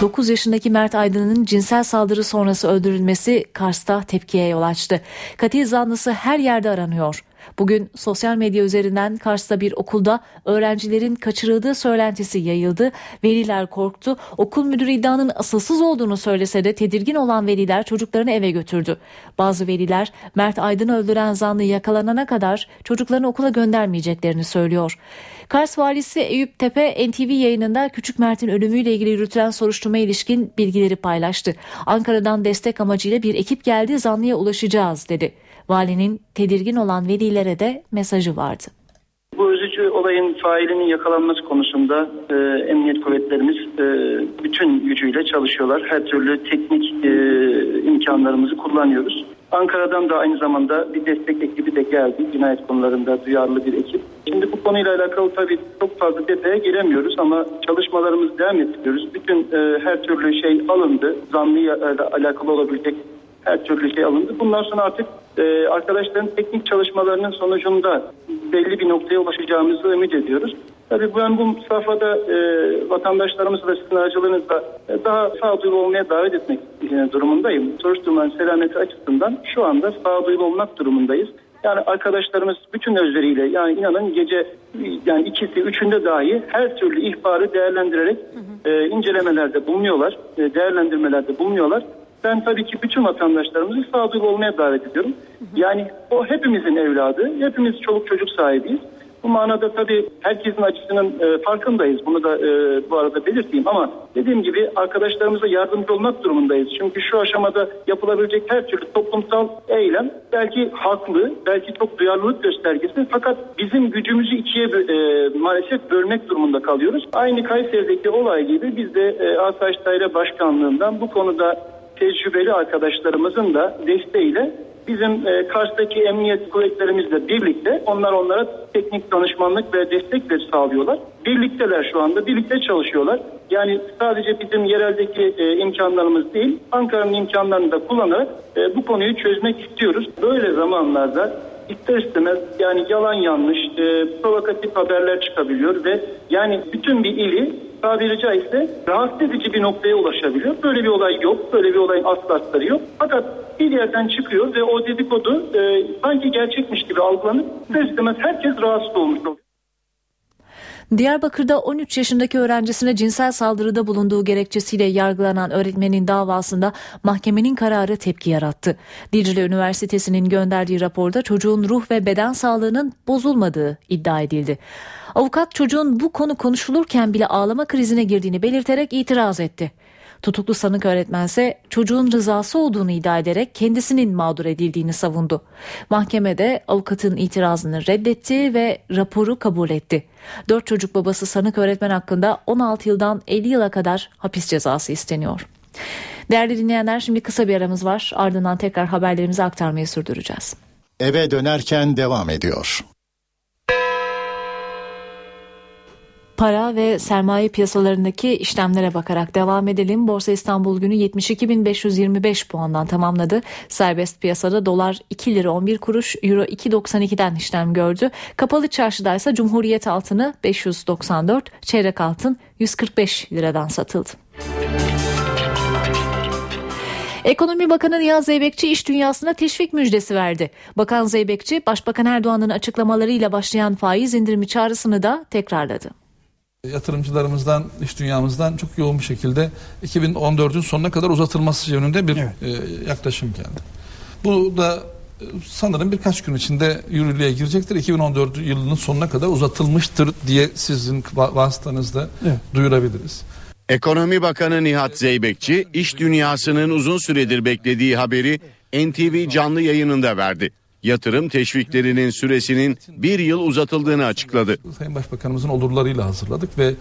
9 yaşındaki Mert Aydın'ın cinsel saldırı sonrası öldürülmesi Kars'ta tepkiye yol açtı. Katil zanlısı her yerde aranıyor. Bugün sosyal medya üzerinden Kars'ta bir okulda öğrencilerin kaçırıldığı söylentisi yayıldı. Veliler korktu. Okul müdürü iddianın asılsız olduğunu söylese de tedirgin olan veliler çocuklarını eve götürdü. Bazı veliler Mert Aydın'ı öldüren zanlı yakalanana kadar çocuklarını okula göndermeyeceklerini söylüyor. Kars valisi Eyüp Tepe NTV yayınında Küçük Mert'in ölümüyle ilgili yürütülen soruşturma ilişkin bilgileri paylaştı. Ankara'dan destek amacıyla bir ekip geldi zanlıya ulaşacağız dedi. Valinin tedirgin olan velilere de mesajı vardı. Bu üzücü olayın failinin yakalanması konusunda e, emniyet kuvvetlerimiz e, bütün gücüyle çalışıyorlar. Her türlü teknik e, imkanlarımızı kullanıyoruz. Ankara'dan da aynı zamanda bir destek ekibi de geldi. Cinayet konularında duyarlı bir ekip. Şimdi bu konuyla alakalı tabii çok fazla detaya giremiyoruz ama çalışmalarımızı devam ettiriyoruz. Bütün e, her türlü şey alındı. Zanlıyla alakalı olabilecek her türlü şey alındı. Bundan sonra artık e, arkadaşların teknik çalışmalarının sonucunda belli bir noktaya ulaşacağımızı ümit ediyoruz. Tabii ben bu safhada e, vatandaşlarımızı da sizin aracılığınızla e, daha sağduyulu olmaya davet etmek e, durumundayım. Soruşturmanın selameti açısından şu anda sağduyulu olmak durumundayız. Yani arkadaşlarımız bütün özleriyle yani inanın gece yani ikisi üçünde dahi her türlü ihbarı değerlendirerek e, incelemelerde bulunuyorlar, e, değerlendirmelerde bulunuyorlar. Ben tabii ki bütün vatandaşlarımızı sağduyulu olmaya davet ediyorum. Yani o hepimizin evladı, hepimiz çoluk çocuk sahibiyiz. Bu manada tabii herkesin açısının e, farkındayız. Bunu da e, bu arada belirteyim ama dediğim gibi arkadaşlarımıza yardımcı olmak durumundayız. Çünkü şu aşamada yapılabilecek her türlü toplumsal eylem belki haklı, belki çok duyarlılık göstergesi fakat bizim gücümüzü ikiye e, maalesef bölmek durumunda kalıyoruz. Aynı Kayseri'deki olay gibi biz de e, Asayiş Daire Başkanlığı'ndan bu konuda tecrübeli arkadaşlarımızın da desteğiyle bizim e, Kars'taki emniyet kuvvetlerimizle birlikte onlar onlara teknik danışmanlık ve destek de sağlıyorlar. Birlikteler şu anda, birlikte çalışıyorlar. Yani sadece bizim yereldeki e, imkanlarımız değil, Ankara'nın imkanlarını da kullanarak e, bu konuyu çözmek istiyoruz. Böyle zamanlarda ister istemez yani yalan yanlış, e, provokatif haberler çıkabiliyor ve yani bütün bir ili tabiri caizse rahatsız edici bir noktaya ulaşabiliyor. Böyle bir olay yok. Böyle bir olayın aslı yok. Fakat bir yerden çıkıyor ve o dedikodu e, sanki gerçekmiş gibi algılanıp ister herkes rahatsız olmuş oluyor. Diyarbakır'da 13 yaşındaki öğrencisine cinsel saldırıda bulunduğu gerekçesiyle yargılanan öğretmenin davasında mahkemenin kararı tepki yarattı. Dicle Üniversitesi'nin gönderdiği raporda çocuğun ruh ve beden sağlığının bozulmadığı iddia edildi. Avukat çocuğun bu konu konuşulurken bile ağlama krizine girdiğini belirterek itiraz etti. Tutuklu sanık öğretmense çocuğun rızası olduğunu iddia ederek kendisinin mağdur edildiğini savundu. Mahkemede avukatın itirazını reddetti ve raporu kabul etti. Dört çocuk babası sanık öğretmen hakkında 16 yıldan 50 yıla kadar hapis cezası isteniyor. Değerli dinleyenler şimdi kısa bir aramız var. Ardından tekrar haberlerimizi aktarmayı sürdüreceğiz. Eve dönerken devam ediyor. Para ve sermaye piyasalarındaki işlemlere bakarak devam edelim. Borsa İstanbul günü 72.525 puandan tamamladı. Serbest piyasada dolar 2 lira 11 kuruş, euro 2.92'den işlem gördü. Kapalı çarşıda ise Cumhuriyet altını 594, çeyrek altın 145 liradan satıldı. Ekonomi Bakanı Nihat Zeybekçi iş dünyasına teşvik müjdesi verdi. Bakan Zeybekçi, Başbakan Erdoğan'ın açıklamalarıyla başlayan faiz indirimi çağrısını da tekrarladı yatırımcılarımızdan, iş dünyamızdan çok yoğun bir şekilde 2014'ün sonuna kadar uzatılması yönünde bir evet. e, yaklaşım geldi. Bu da e, sanırım birkaç gün içinde yürürlüğe girecektir. 2014 yılının sonuna kadar uzatılmıştır diye sizin vasıtanızda evet. duyurabiliriz. Ekonomi Bakanı Nihat Zeybekçi, iş dünyasının uzun süredir beklediği haberi NTV canlı yayınında verdi yatırım teşviklerinin süresinin bir yıl uzatıldığını açıkladı. Sayın Başbakanımızın olurlarıyla hazırladık ve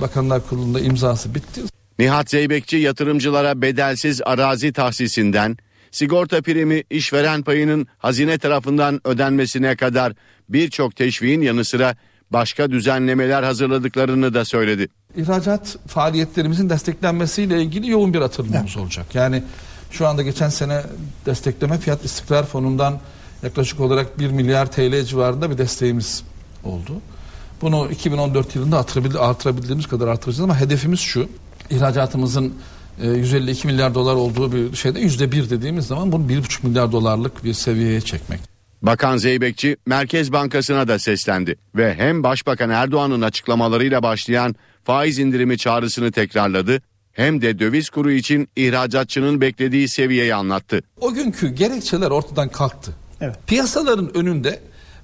Bakanlar Kurulu'nda imzası bitti. Nihat Zeybekçi yatırımcılara bedelsiz arazi tahsisinden, sigorta primi işveren payının hazine tarafından ödenmesine kadar birçok teşviğin yanı sıra başka düzenlemeler hazırladıklarını da söyledi. İhracat faaliyetlerimizin desteklenmesiyle ilgili yoğun bir atılımımız evet. olacak. Yani şu anda geçen sene destekleme fiyat istikrar fonundan yaklaşık olarak 1 milyar TL civarında bir desteğimiz oldu. Bunu 2014 yılında artırabildiğimiz kadar artıracağız ama hedefimiz şu. ihracatımızın e, 152 milyar dolar olduğu bir şeyde yüzde bir dediğimiz zaman bunu 1,5 milyar dolarlık bir seviyeye çekmek. Bakan Zeybekçi Merkez Bankası'na da seslendi ve hem Başbakan Erdoğan'ın açıklamalarıyla başlayan faiz indirimi çağrısını tekrarladı hem de döviz kuru için ihracatçının beklediği seviyeyi anlattı. O günkü gerekçeler ortadan kalktı. Piyasaların önünde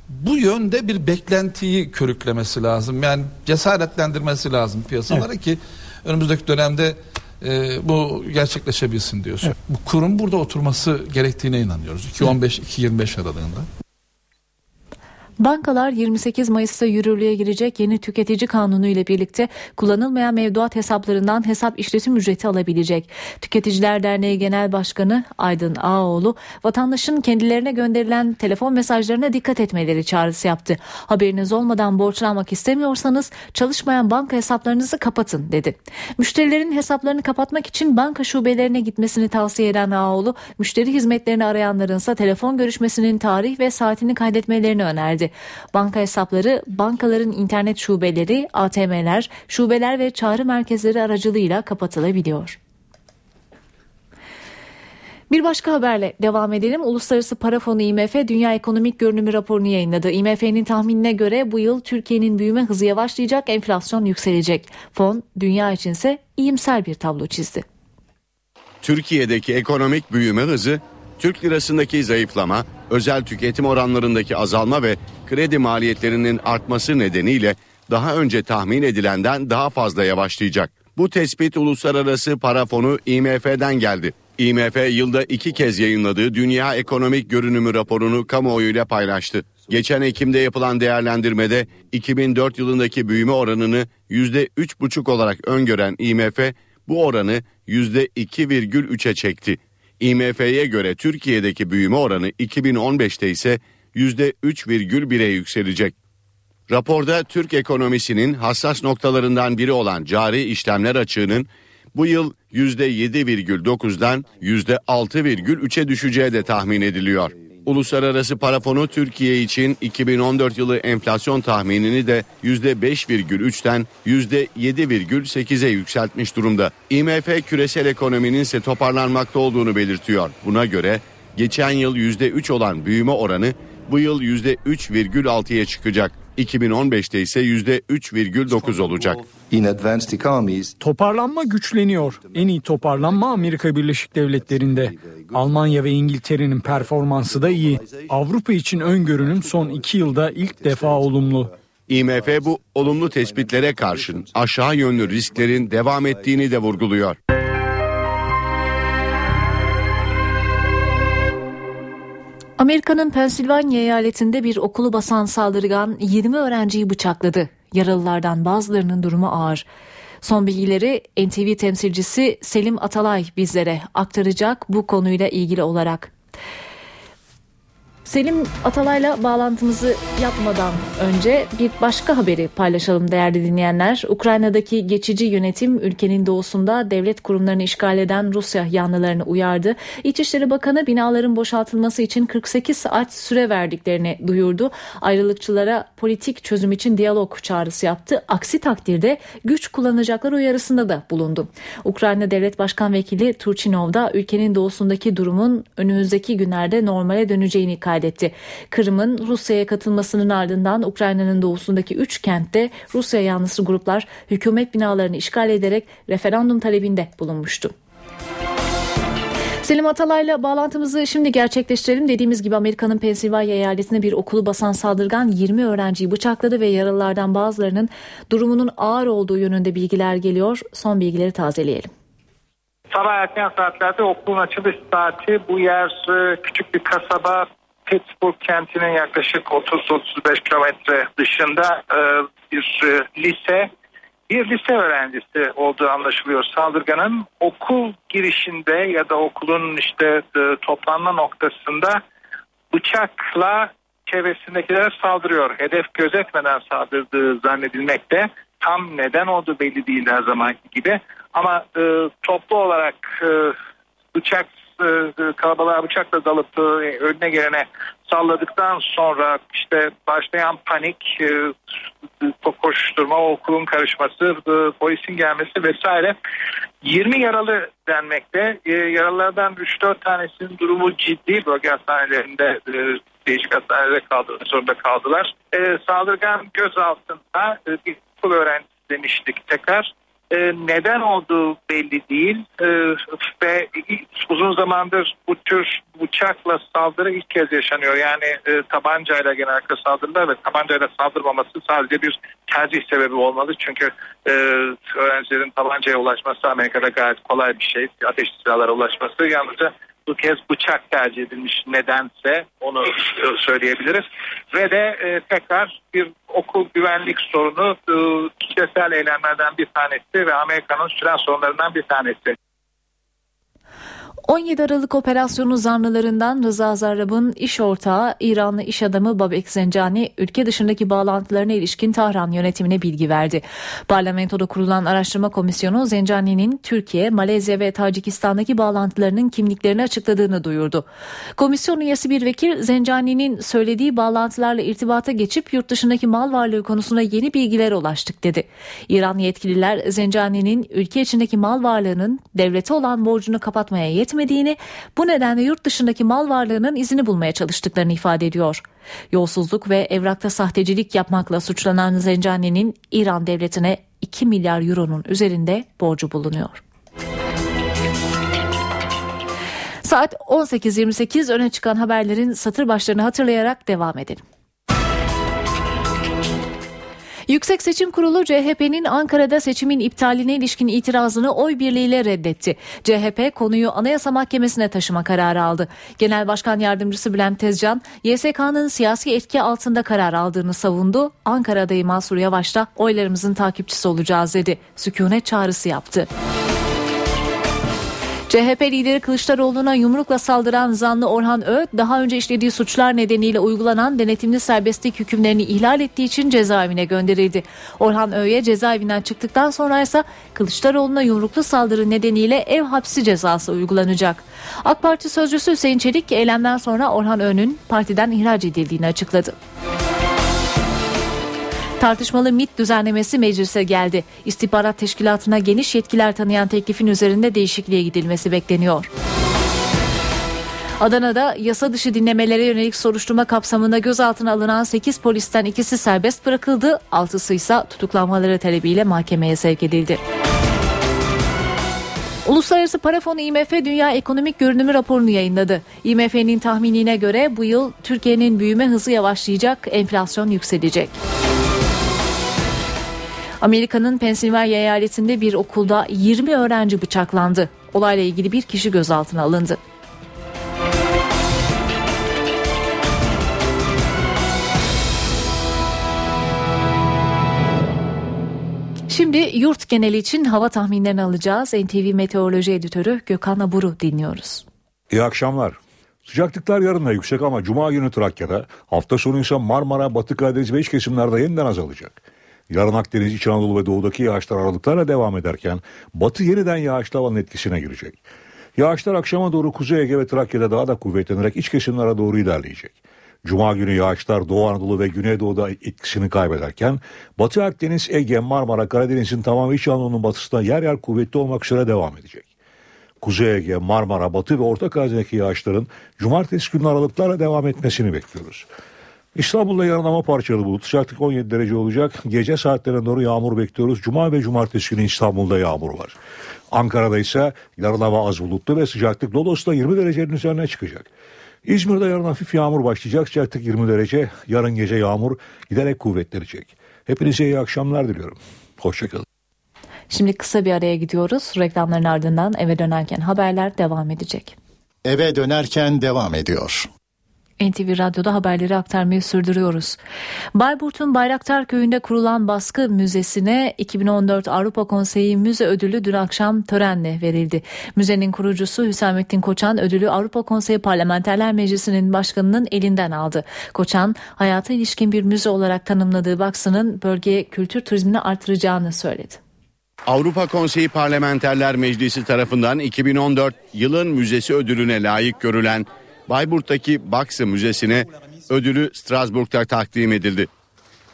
bu yönde bir beklentiyi körüklemesi lazım. Yani cesaretlendirmesi lazım piyasaları ki önümüzdeki dönemde e, bu gerçekleşebilsin diyorsun. Bu kurum burada oturması gerektiğine inanıyoruz. 2.15-2.25 aralığında. Bankalar 28 Mayıs'ta yürürlüğe girecek yeni tüketici kanunu ile birlikte kullanılmayan mevduat hesaplarından hesap işletim ücreti alabilecek. Tüketiciler Derneği Genel Başkanı Aydın Ağoğlu vatandaşın kendilerine gönderilen telefon mesajlarına dikkat etmeleri çağrısı yaptı. Haberiniz olmadan borçlanmak istemiyorsanız çalışmayan banka hesaplarınızı kapatın dedi. Müşterilerin hesaplarını kapatmak için banka şubelerine gitmesini tavsiye eden Ağoğlu müşteri hizmetlerini arayanların ise telefon görüşmesinin tarih ve saatini kaydetmelerini önerdi. Banka hesapları bankaların internet şubeleri, ATM'ler, şubeler ve çağrı merkezleri aracılığıyla kapatılabiliyor. Bir başka haberle devam edelim. Uluslararası Para Fonu IMF Dünya Ekonomik Görünümü raporunu yayınladı. IMF'nin tahminine göre bu yıl Türkiye'nin büyüme hızı yavaşlayacak, enflasyon yükselecek. Fon dünya içinse iyimser bir tablo çizdi. Türkiye'deki ekonomik büyüme hızı, Türk lirasındaki zayıflama, özel tüketim oranlarındaki azalma ve kredi maliyetlerinin artması nedeniyle daha önce tahmin edilenden daha fazla yavaşlayacak. Bu tespit Uluslararası Para Fonu IMF'den geldi. IMF yılda iki kez yayınladığı Dünya Ekonomik Görünümü raporunu kamuoyuyla paylaştı. Geçen Ekim'de yapılan değerlendirmede 2004 yılındaki büyüme oranını %3,5 olarak öngören IMF bu oranı %2,3'e çekti. IMF'ye göre Türkiye'deki büyüme oranı 2015'te ise %3,1'e yükselecek. Raporda Türk ekonomisinin hassas noktalarından biri olan cari işlemler açığının bu yıl %7,9'dan %6,3'e düşeceği de tahmin ediliyor. Uluslararası Para Fonu Türkiye için 2014 yılı enflasyon tahminini de %5,3'ten %7,8'e yükseltmiş durumda. IMF küresel ekonominin ise toparlanmakta olduğunu belirtiyor. Buna göre geçen yıl %3 olan büyüme oranı bu yıl %3,6'ya çıkacak. 2015'te ise %3,9 olacak. Toparlanma güçleniyor. En iyi toparlanma Amerika Birleşik Devletleri'nde. Almanya ve İngiltere'nin performansı da iyi. Avrupa için öngörünüm son iki yılda ilk defa olumlu. IMF bu olumlu tespitlere karşın aşağı yönlü risklerin devam ettiğini de vurguluyor. Amerika'nın Pensilvanya eyaletinde bir okulu basan saldırgan 20 öğrenciyi bıçakladı. Yaralılardan bazılarının durumu ağır. Son bilgileri NTV temsilcisi Selim Atalay bizlere aktaracak bu konuyla ilgili olarak. Selim Atalay'la bağlantımızı yapmadan önce bir başka haberi paylaşalım değerli dinleyenler. Ukrayna'daki geçici yönetim ülkenin doğusunda devlet kurumlarını işgal eden Rusya yanlılarını uyardı. İçişleri Bakanı binaların boşaltılması için 48 saat süre verdiklerini duyurdu. Ayrılıkçılara politik çözüm için diyalog çağrısı yaptı. Aksi takdirde güç kullanacaklar uyarısında da bulundu. Ukrayna Devlet Başkan Vekili Turchinov da ülkenin doğusundaki durumun önümüzdeki günlerde normale döneceğini kaydetti kaydetti. Kırım'ın Rusya'ya katılmasının ardından Ukrayna'nın doğusundaki 3 kentte Rusya yanlısı gruplar hükümet binalarını işgal ederek referandum talebinde bulunmuştu. Selim Atalay'la bağlantımızı şimdi gerçekleştirelim. Dediğimiz gibi Amerika'nın Pensilvanya eyaletinde bir okulu basan saldırgan 20 öğrenciyi bıçakladı ve yaralılardan bazılarının durumunun ağır olduğu yönünde bilgiler geliyor. Son bilgileri tazeleyelim. Sabah erken saatlerde okulun açılış saati bu yer küçük bir kasaba Pittsburgh kentinin yaklaşık 30-35 kilometre dışında e, bir e, lise bir lise öğrencisi olduğu anlaşılıyor saldırganın okul girişinde ya da okulun işte e, toplanma noktasında bıçakla çevresindekilere saldırıyor. Hedef gözetmeden saldırdığı zannedilmekte. Tam neden olduğu belli değil her zamanki gibi. Ama e, toplu olarak e, bıçak kalabalığa bıçakla dalıp e, önüne gelene salladıktan sonra işte başlayan panik, e, koşturma, okulun karışması, e, polisin gelmesi vesaire 20 yaralı denmekte. E, yaralılardan 3-4 tanesinin durumu ciddi bölge hastanelerinde e, değişik hastanelerde kaldı, zorunda kaldılar. E, saldırgan gözaltında e, bir okul öğrencisi demiştik tekrar. E, neden olduğu belli değil e, ve uzun zamandır bu tür bıçakla saldırı ilk kez yaşanıyor. Yani e, tabancayla genellikle saldırılar ve tabancayla saldırmaması sadece bir tercih sebebi olmalı. Çünkü e, öğrencilerin tabancaya ulaşması Amerika'da gayet kolay bir şey. Ateşli silahlara ulaşması yalnızca bu kez bıçak tercih edilmiş nedense onu söyleyebiliriz. Ve de e, tekrar bir okul güvenlik sorunu e, kitlesel eylemlerden bir tanesi ve Amerika'nın süren sorunlarından bir tanesi. 17 Aralık operasyonu zanlılarından Rıza Zarrab'ın iş ortağı İranlı iş adamı Babek Zencani ülke dışındaki bağlantılarına ilişkin Tahran yönetimine bilgi verdi. Parlamentoda kurulan araştırma komisyonu Zencani'nin Türkiye, Malezya ve Tacikistan'daki bağlantılarının kimliklerini açıkladığını duyurdu. Komisyon üyesi bir vekil Zencani'nin söylediği bağlantılarla irtibata geçip yurt dışındaki mal varlığı konusunda yeni bilgiler ulaştık dedi. İran yetkililer Zencani'nin ülke içindeki mal varlığının devlete olan borcunu kapatmaya yetmedi yetmediğini, bu nedenle yurt dışındaki mal varlığının izini bulmaya çalıştıklarını ifade ediyor. Yolsuzluk ve evrakta sahtecilik yapmakla suçlanan Zencani'nin İran devletine 2 milyar euronun üzerinde borcu bulunuyor. Saat 18.28 öne çıkan haberlerin satır başlarını hatırlayarak devam edelim. Yüksek Seçim Kurulu CHP'nin Ankara'da seçimin iptaline ilişkin itirazını oy birliğiyle reddetti. CHP konuyu Anayasa Mahkemesi'ne taşıma kararı aldı. Genel Başkan Yardımcısı Bülent Tezcan, YSK'nın siyasi etki altında karar aldığını savundu. Ankara adayı Mansur Yavaş da oylarımızın takipçisi olacağız dedi. Sükunet çağrısı yaptı. CHP lideri Kılıçdaroğlu'na yumrukla saldıran zanlı Orhan Ö, daha önce işlediği suçlar nedeniyle uygulanan denetimli serbestlik hükümlerini ihlal ettiği için cezaevine gönderildi. Orhan Ö'ye cezaevinden çıktıktan sonra ise Kılıçdaroğlu'na yumruklu saldırı nedeniyle ev hapsi cezası uygulanacak. AK Parti sözcüsü Hüseyin Çelik eylemden sonra Orhan Ö'nün partiden ihraç edildiğini açıkladı. Tartışmalı MIT düzenlemesi meclise geldi. İstihbarat teşkilatına geniş yetkiler tanıyan teklifin üzerinde değişikliğe gidilmesi bekleniyor. Adana'da yasa dışı dinlemelere yönelik soruşturma kapsamında gözaltına alınan 8 polisten ikisi serbest bırakıldı, 6'sı ise tutuklanmaları talebiyle mahkemeye sevk edildi. Uluslararası Para Fonu IMF Dünya Ekonomik Görünümü raporunu yayınladı. IMF'nin tahminine göre bu yıl Türkiye'nin büyüme hızı yavaşlayacak, enflasyon yükselecek. Amerika'nın Pensilvanya eyaletinde bir okulda 20 öğrenci bıçaklandı. Olayla ilgili bir kişi gözaltına alındı. Şimdi yurt geneli için hava tahminlerini alacağız. NTV Meteoroloji Editörü Gökhan Aburu dinliyoruz. İyi akşamlar. Sıcaklıklar yarın da yüksek ama Cuma günü Trakya'da, hafta sonu ise Marmara, Batı Karadeniz ve iç kesimlerde yeniden azalacak. Yarın Akdeniz, İç Anadolu ve Doğu'daki yağışlar aralıklarla devam ederken Batı yeniden yağışlı havanın etkisine girecek. Yağışlar akşama doğru Kuzey Ege ve Trakya'da daha da kuvvetlenerek iç kesimlere doğru ilerleyecek. Cuma günü yağışlar Doğu Anadolu ve Güneydoğu'da etkisini kaybederken Batı Akdeniz, Ege, Marmara, Karadeniz'in tamamı İç Anadolu'nun batısında yer yer kuvvetli olmak üzere devam edecek. Kuzey Ege, Marmara, Batı ve Orta Karadeniz'deki yağışların cumartesi günü aralıklarla devam etmesini bekliyoruz. İstanbul'da yarın ama parçalı bulut. Sıcaklık 17 derece olacak. Gece saatlerine doğru yağmur bekliyoruz. Cuma ve cumartesi günü İstanbul'da yağmur var. Ankara'da ise yarın hava az bulutlu ve sıcaklık Lodos'ta 20 derecenin üzerine çıkacak. İzmir'de yarın hafif yağmur başlayacak. Sıcaklık 20 derece. Yarın gece yağmur giderek kuvvetlenecek. Hepinize iyi akşamlar diliyorum. Hoşçakalın. Şimdi kısa bir araya gidiyoruz. Reklamların ardından eve dönerken haberler devam edecek. Eve dönerken devam ediyor. NTV Radyo'da haberleri aktarmayı sürdürüyoruz. Bayburt'un Bayraktar Köyü'nde kurulan baskı müzesine 2014 Avrupa Konseyi Müze Ödülü dün akşam törenle verildi. Müzenin kurucusu Hüsamettin Koçan ödülü Avrupa Konseyi Parlamenterler Meclisi'nin başkanının elinden aldı. Koçan hayata ilişkin bir müze olarak tanımladığı baksının bölgeye kültür turizmini artıracağını söyledi. Avrupa Konseyi Parlamenterler Meclisi tarafından 2014 yılın müzesi ödülüne layık görülen Bayburt'taki Baksı Müzesi'ne ödülü Strasbourg'da takdim edildi.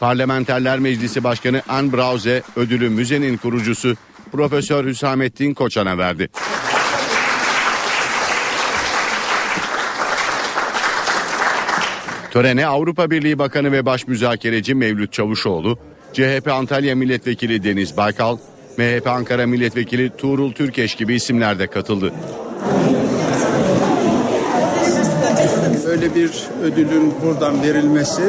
Parlamenterler Meclisi Başkanı Anne Brause ödülü müzenin kurucusu Profesör Hüsamettin Koçan'a verdi. Törene Avrupa Birliği Bakanı ve Baş Müzakereci Mevlüt Çavuşoğlu, CHP Antalya Milletvekili Deniz Baykal, MHP Ankara Milletvekili Tuğrul Türkeş gibi isimler de katıldı. Öyle bir ödülün buradan verilmesi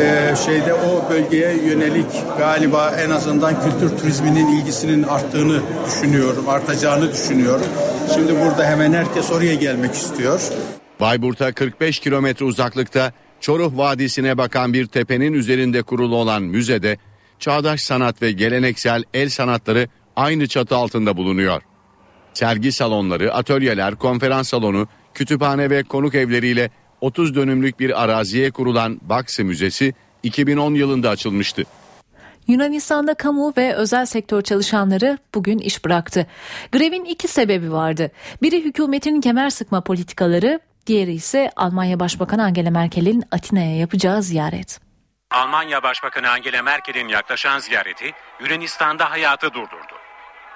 e, şeyde o bölgeye yönelik galiba en azından kültür turizminin ilgisinin arttığını düşünüyorum, artacağını düşünüyorum. Şimdi burada hemen herkes oraya gelmek istiyor. Bayburt'a 45 kilometre uzaklıkta Çoruh Vadisi'ne bakan bir tepenin üzerinde kurulu olan müzede çağdaş sanat ve geleneksel el sanatları aynı çatı altında bulunuyor. Sergi salonları, atölyeler, konferans salonu, kütüphane ve konuk evleriyle 30 dönümlük bir araziye kurulan Baksı Müzesi 2010 yılında açılmıştı. Yunanistan'da kamu ve özel sektör çalışanları bugün iş bıraktı. Grevin iki sebebi vardı. Biri hükümetin kemer sıkma politikaları, diğeri ise Almanya Başbakanı Angela Merkel'in Atina'ya yapacağı ziyaret. Almanya Başbakanı Angela Merkel'in yaklaşan ziyareti Yunanistan'da hayatı durdurdu.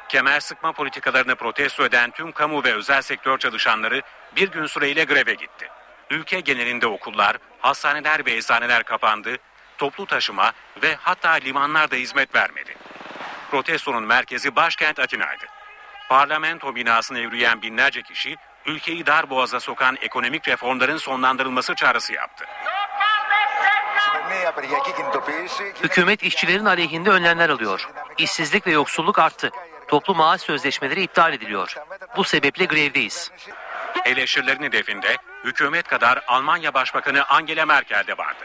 Kemer sıkma politikalarını protesto eden tüm kamu ve özel sektör çalışanları bir gün süreyle greve gitti. Ülke genelinde okullar, hastaneler ve eczaneler kapandı, toplu taşıma ve hatta limanlar da hizmet vermedi. Protestonun merkezi başkent Atina'ydı. Parlamento binasına yürüyen binlerce kişi ülkeyi dar boğaza sokan ekonomik reformların sonlandırılması çağrısı yaptı. Hükümet işçilerin aleyhinde önlemler alıyor. İşsizlik ve yoksulluk arttı. Toplu maaş sözleşmeleri iptal ediliyor. Bu sebeple grevdeyiz. Eleştirilerin hedefinde hükümet kadar Almanya Başbakanı Angela Merkel de vardı.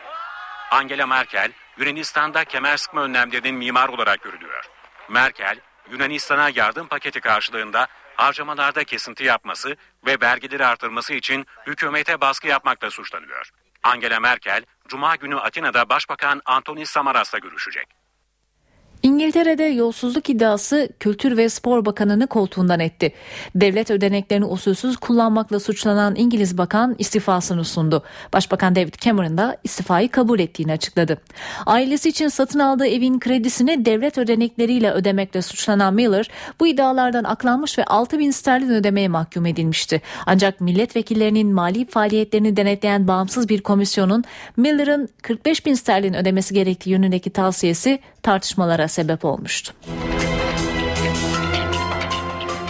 Angela Merkel, Yunanistan'da kemer sıkma önlemlerinin mimar olarak görülüyor. Merkel, Yunanistan'a yardım paketi karşılığında harcamalarda kesinti yapması ve vergileri artırması için hükümete baskı yapmakla suçlanıyor. Angela Merkel, Cuma günü Atina'da Başbakan Antonis Samaras'la görüşecek. İngiltere'de yolsuzluk iddiası Kültür ve Spor Bakanı'nı koltuğundan etti. Devlet ödeneklerini usulsüz kullanmakla suçlanan İngiliz bakan istifasını sundu. Başbakan David Cameron da istifayı kabul ettiğini açıkladı. Ailesi için satın aldığı evin kredisini devlet ödenekleriyle ödemekle suçlanan Miller bu iddialardan aklanmış ve 6 bin sterlin ödemeye mahkum edilmişti. Ancak milletvekillerinin mali faaliyetlerini denetleyen bağımsız bir komisyonun Miller'ın 45 bin sterlin ödemesi gerektiği yönündeki tavsiyesi tartışmalara sebep olmuştu.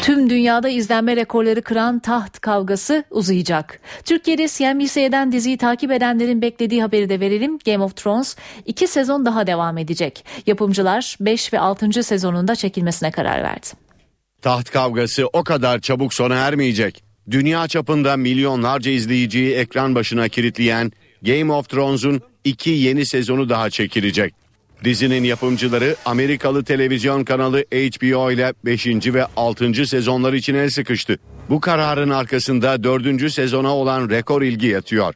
Tüm dünyada izlenme rekorları kıran taht kavgası uzayacak. Türkiye'de CNBC'den diziyi takip edenlerin beklediği haberi de verelim. Game of Thrones iki sezon daha devam edecek. Yapımcılar 5 ve 6. sezonunda çekilmesine karar verdi. Taht kavgası o kadar çabuk sona ermeyecek. Dünya çapında milyonlarca izleyiciyi ekran başına kilitleyen Game of Thrones'un iki yeni sezonu daha çekilecek. Dizinin yapımcıları Amerikalı televizyon kanalı HBO ile 5. ve 6. sezonlar için el sıkıştı. Bu kararın arkasında 4. sezona olan rekor ilgi yatıyor.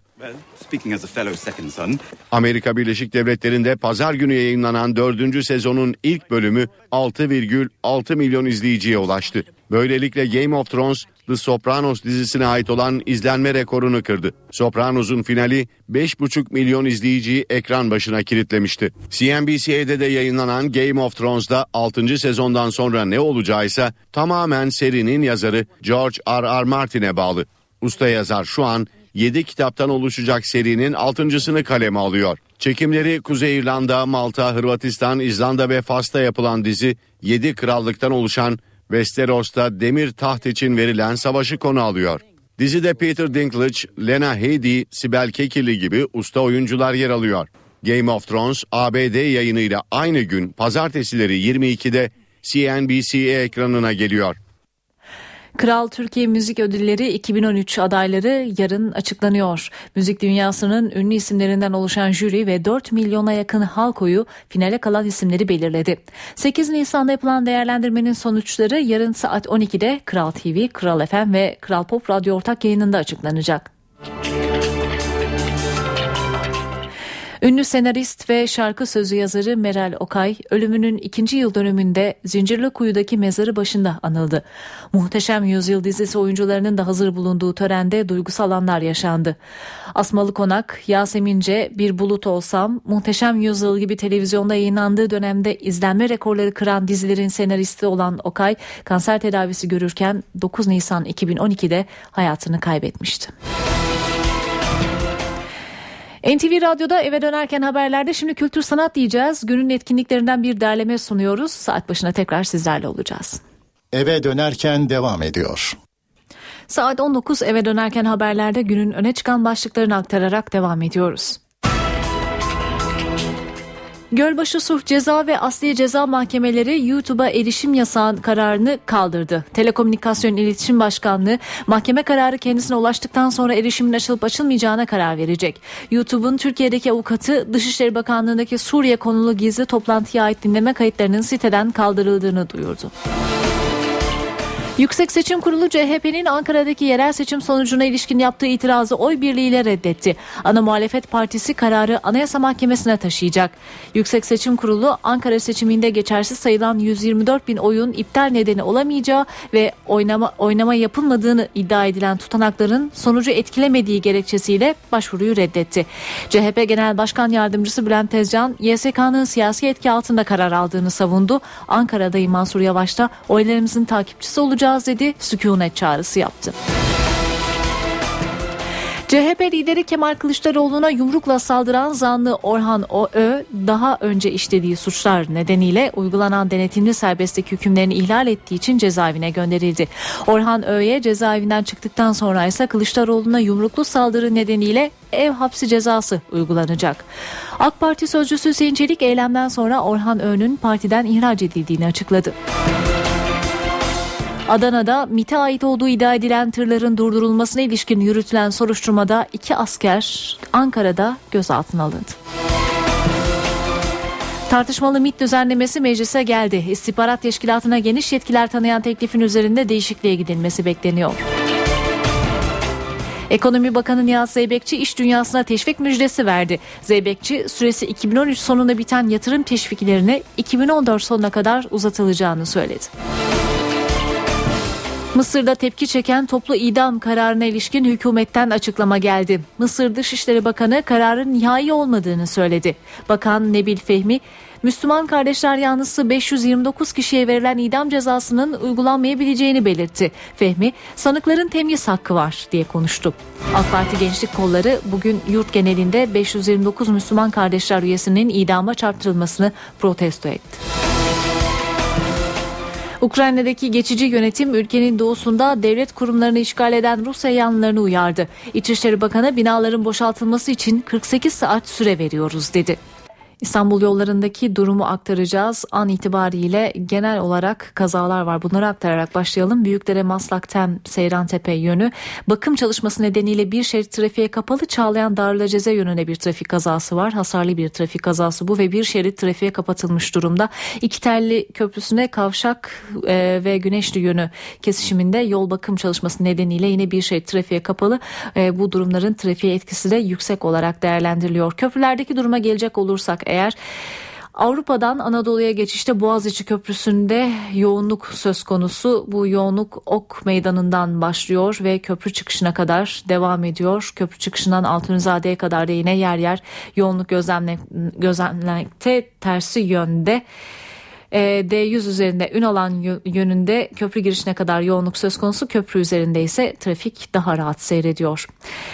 Amerika Birleşik Devletleri'nde pazar günü yayınlanan 4. sezonun ilk bölümü 6,6 milyon izleyiciye ulaştı. Böylelikle Game of Thrones The Sopranos dizisine ait olan izlenme rekorunu kırdı. Sopranos'un finali 5,5 milyon izleyiciyi ekran başına kilitlemişti. CNBC'de de yayınlanan Game of Thrones'da 6. sezondan sonra ne olacağıysa tamamen serinin yazarı George R. R. Martin'e bağlı. Usta yazar şu an 7 kitaptan oluşacak serinin 6.sını kaleme alıyor. Çekimleri Kuzey İrlanda, Malta, Hırvatistan, İzlanda ve Fas'ta yapılan dizi 7 krallıktan oluşan Westeros'ta demir taht için verilen savaşı konu alıyor. Dizide Peter Dinklage, Lena Headey, Sibel Kekilli gibi usta oyuncular yer alıyor. Game of Thrones ABD yayınıyla aynı gün pazartesileri 22'de CNBC ekranına geliyor. Kral Türkiye Müzik Ödülleri 2013 adayları yarın açıklanıyor. Müzik dünyasının ünlü isimlerinden oluşan jüri ve 4 milyona yakın halk oyu finale kalan isimleri belirledi. 8 Nisan'da yapılan değerlendirmenin sonuçları yarın saat 12'de Kral TV, Kral FM ve Kral Pop Radyo ortak yayınında açıklanacak. Ünlü senarist ve şarkı sözü yazarı Meral Okay ölümünün ikinci yıl dönümünde Zincirli Kuyu'daki mezarı başında anıldı. Muhteşem Yüzyıl dizisi oyuncularının da hazır bulunduğu törende duygusal anlar yaşandı. Asmalı Konak, Yasemince, Bir Bulut Olsam, Muhteşem Yüzyıl gibi televizyonda yayınlandığı dönemde izlenme rekorları kıran dizilerin senaristi olan Okay kanser tedavisi görürken 9 Nisan 2012'de hayatını kaybetmişti. NTV Radyo'da eve dönerken haberlerde şimdi kültür sanat diyeceğiz. Günün etkinliklerinden bir derleme sunuyoruz. Saat başına tekrar sizlerle olacağız. Eve dönerken devam ediyor. Saat 19 eve dönerken haberlerde günün öne çıkan başlıklarını aktararak devam ediyoruz. Gölbaşı Sulh Ceza ve Asliye Ceza Mahkemeleri YouTube'a erişim yasağı kararını kaldırdı. Telekomünikasyon İletişim Başkanlığı mahkeme kararı kendisine ulaştıktan sonra erişimin açılıp açılmayacağına karar verecek. YouTube'un Türkiye'deki avukatı Dışişleri Bakanlığı'ndaki Suriye konulu gizli toplantıya ait dinleme kayıtlarının siteden kaldırıldığını duyurdu. Yüksek Seçim Kurulu CHP'nin Ankara'daki yerel seçim sonucuna ilişkin yaptığı itirazı oy birliğiyle reddetti. Ana muhalefet partisi kararı Anayasa Mahkemesi'ne taşıyacak. Yüksek Seçim Kurulu Ankara seçiminde geçersiz sayılan 124 bin oyun iptal nedeni olamayacağı ve oynama, oynama yapılmadığını iddia edilen tutanakların sonucu etkilemediği gerekçesiyle başvuruyu reddetti. CHP Genel Başkan Yardımcısı Bülent Tezcan, YSK'nın siyasi etki altında karar aldığını savundu. Ankara'dayım Mansur Yavaş da oylarımızın takipçisi olacak olacağız dedi, sükunet çağrısı yaptı. CHP lideri Kemal Kılıçdaroğlu'na yumrukla saldıran zanlı Orhan Ö daha önce işlediği suçlar nedeniyle uygulanan denetimli serbestlik hükümlerini ihlal ettiği için cezaevine gönderildi. Orhan Ö'ye cezaevinden çıktıktan sonra ise Kılıçdaroğlu'na yumruklu saldırı nedeniyle ev hapsi cezası uygulanacak. AK Parti sözcüsü Hüseyin Çelik eylemden sonra Orhan Ö'nün partiden ihraç edildiğini açıkladı. Adana'da MIT'e ait olduğu iddia edilen tırların durdurulmasına ilişkin yürütülen soruşturmada iki asker Ankara'da gözaltına alındı. Tartışmalı MIT düzenlemesi meclise geldi. İstihbarat teşkilatına geniş yetkiler tanıyan teklifin üzerinde değişikliğe gidilmesi bekleniyor. Ekonomi Bakanı Nihat Zeybekçi iş dünyasına teşvik müjdesi verdi. Zeybekçi süresi 2013 sonunda biten yatırım teşviklerini 2014 sonuna kadar uzatılacağını söyledi. Mısır'da tepki çeken toplu idam kararına ilişkin hükümetten açıklama geldi. Mısır Dışişleri Bakanı kararın nihai olmadığını söyledi. Bakan Nebil Fehmi, Müslüman kardeşler yanlısı 529 kişiye verilen idam cezasının uygulanmayabileceğini belirtti. Fehmi, sanıkların temyiz hakkı var diye konuştu. AK Parti Gençlik Kolları bugün yurt genelinde 529 Müslüman kardeşler üyesinin idama çarptırılmasını protesto etti. Ukrayna'daki geçici yönetim ülkenin doğusunda devlet kurumlarını işgal eden Rusya yanlılarını uyardı. İçişleri Bakanı binaların boşaltılması için 48 saat süre veriyoruz dedi. İstanbul yollarındaki durumu aktaracağız. An itibariyle genel olarak kazalar var. Bunları aktararak başlayalım. Büyükdere Maslak'ten Seyrantepe yönü bakım çalışması nedeniyle bir şerit trafiğe kapalı Çağlayan Darülaceze yönüne bir trafik kazası var. Hasarlı bir trafik kazası bu ve bir şerit trafiğe kapatılmış durumda. İki telli köprüsüne kavşak e, ve güneşli yönü kesişiminde yol bakım çalışması nedeniyle yine bir şerit trafiğe kapalı. E, bu durumların trafiğe etkisi de yüksek olarak değerlendiriliyor. Köprülerdeki duruma gelecek olursak eğer Avrupa'dan Anadolu'ya geçişte Boğaziçi Köprüsü'nde yoğunluk söz konusu. Bu yoğunluk Ok Meydanı'ndan başlıyor ve köprü çıkışına kadar devam ediyor. Köprü çıkışından Altunizade'ye kadar da yine yer yer yoğunluk gözlemlemekte tersi yönde. E, D100 üzerinde Ünalan yönünde köprü girişine kadar yoğunluk söz konusu. Köprü üzerinde ise trafik daha rahat seyrediyor.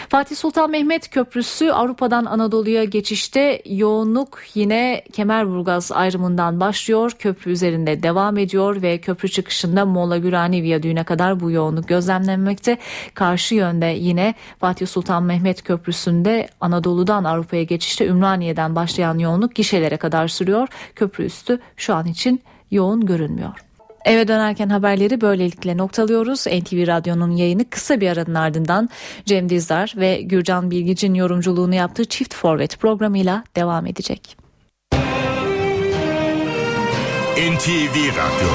Fatih Sultan Mehmet Köprüsü Avrupa'dan Anadolu'ya geçişte yoğunluk yine Kemerburgaz ayrımından başlıyor. Köprü üzerinde devam ediyor ve köprü çıkışında Molla Gürani Viyadüğü'ne kadar bu yoğunluk gözlemlenmekte. Karşı yönde yine Fatih Sultan Mehmet Köprüsü'nde Anadolu'dan Avrupa'ya geçişte Ümraniye'den başlayan yoğunluk gişelere kadar sürüyor. Köprü üstü şu an için yoğun görünmüyor. Eve dönerken haberleri böylelikle noktalıyoruz. NTV Radyo'nun yayını kısa bir aranın ardından Cem Dizdar ve Gürcan Bilgic'in yorumculuğunu yaptığı Çift Forvet programıyla devam edecek. NTV Radyo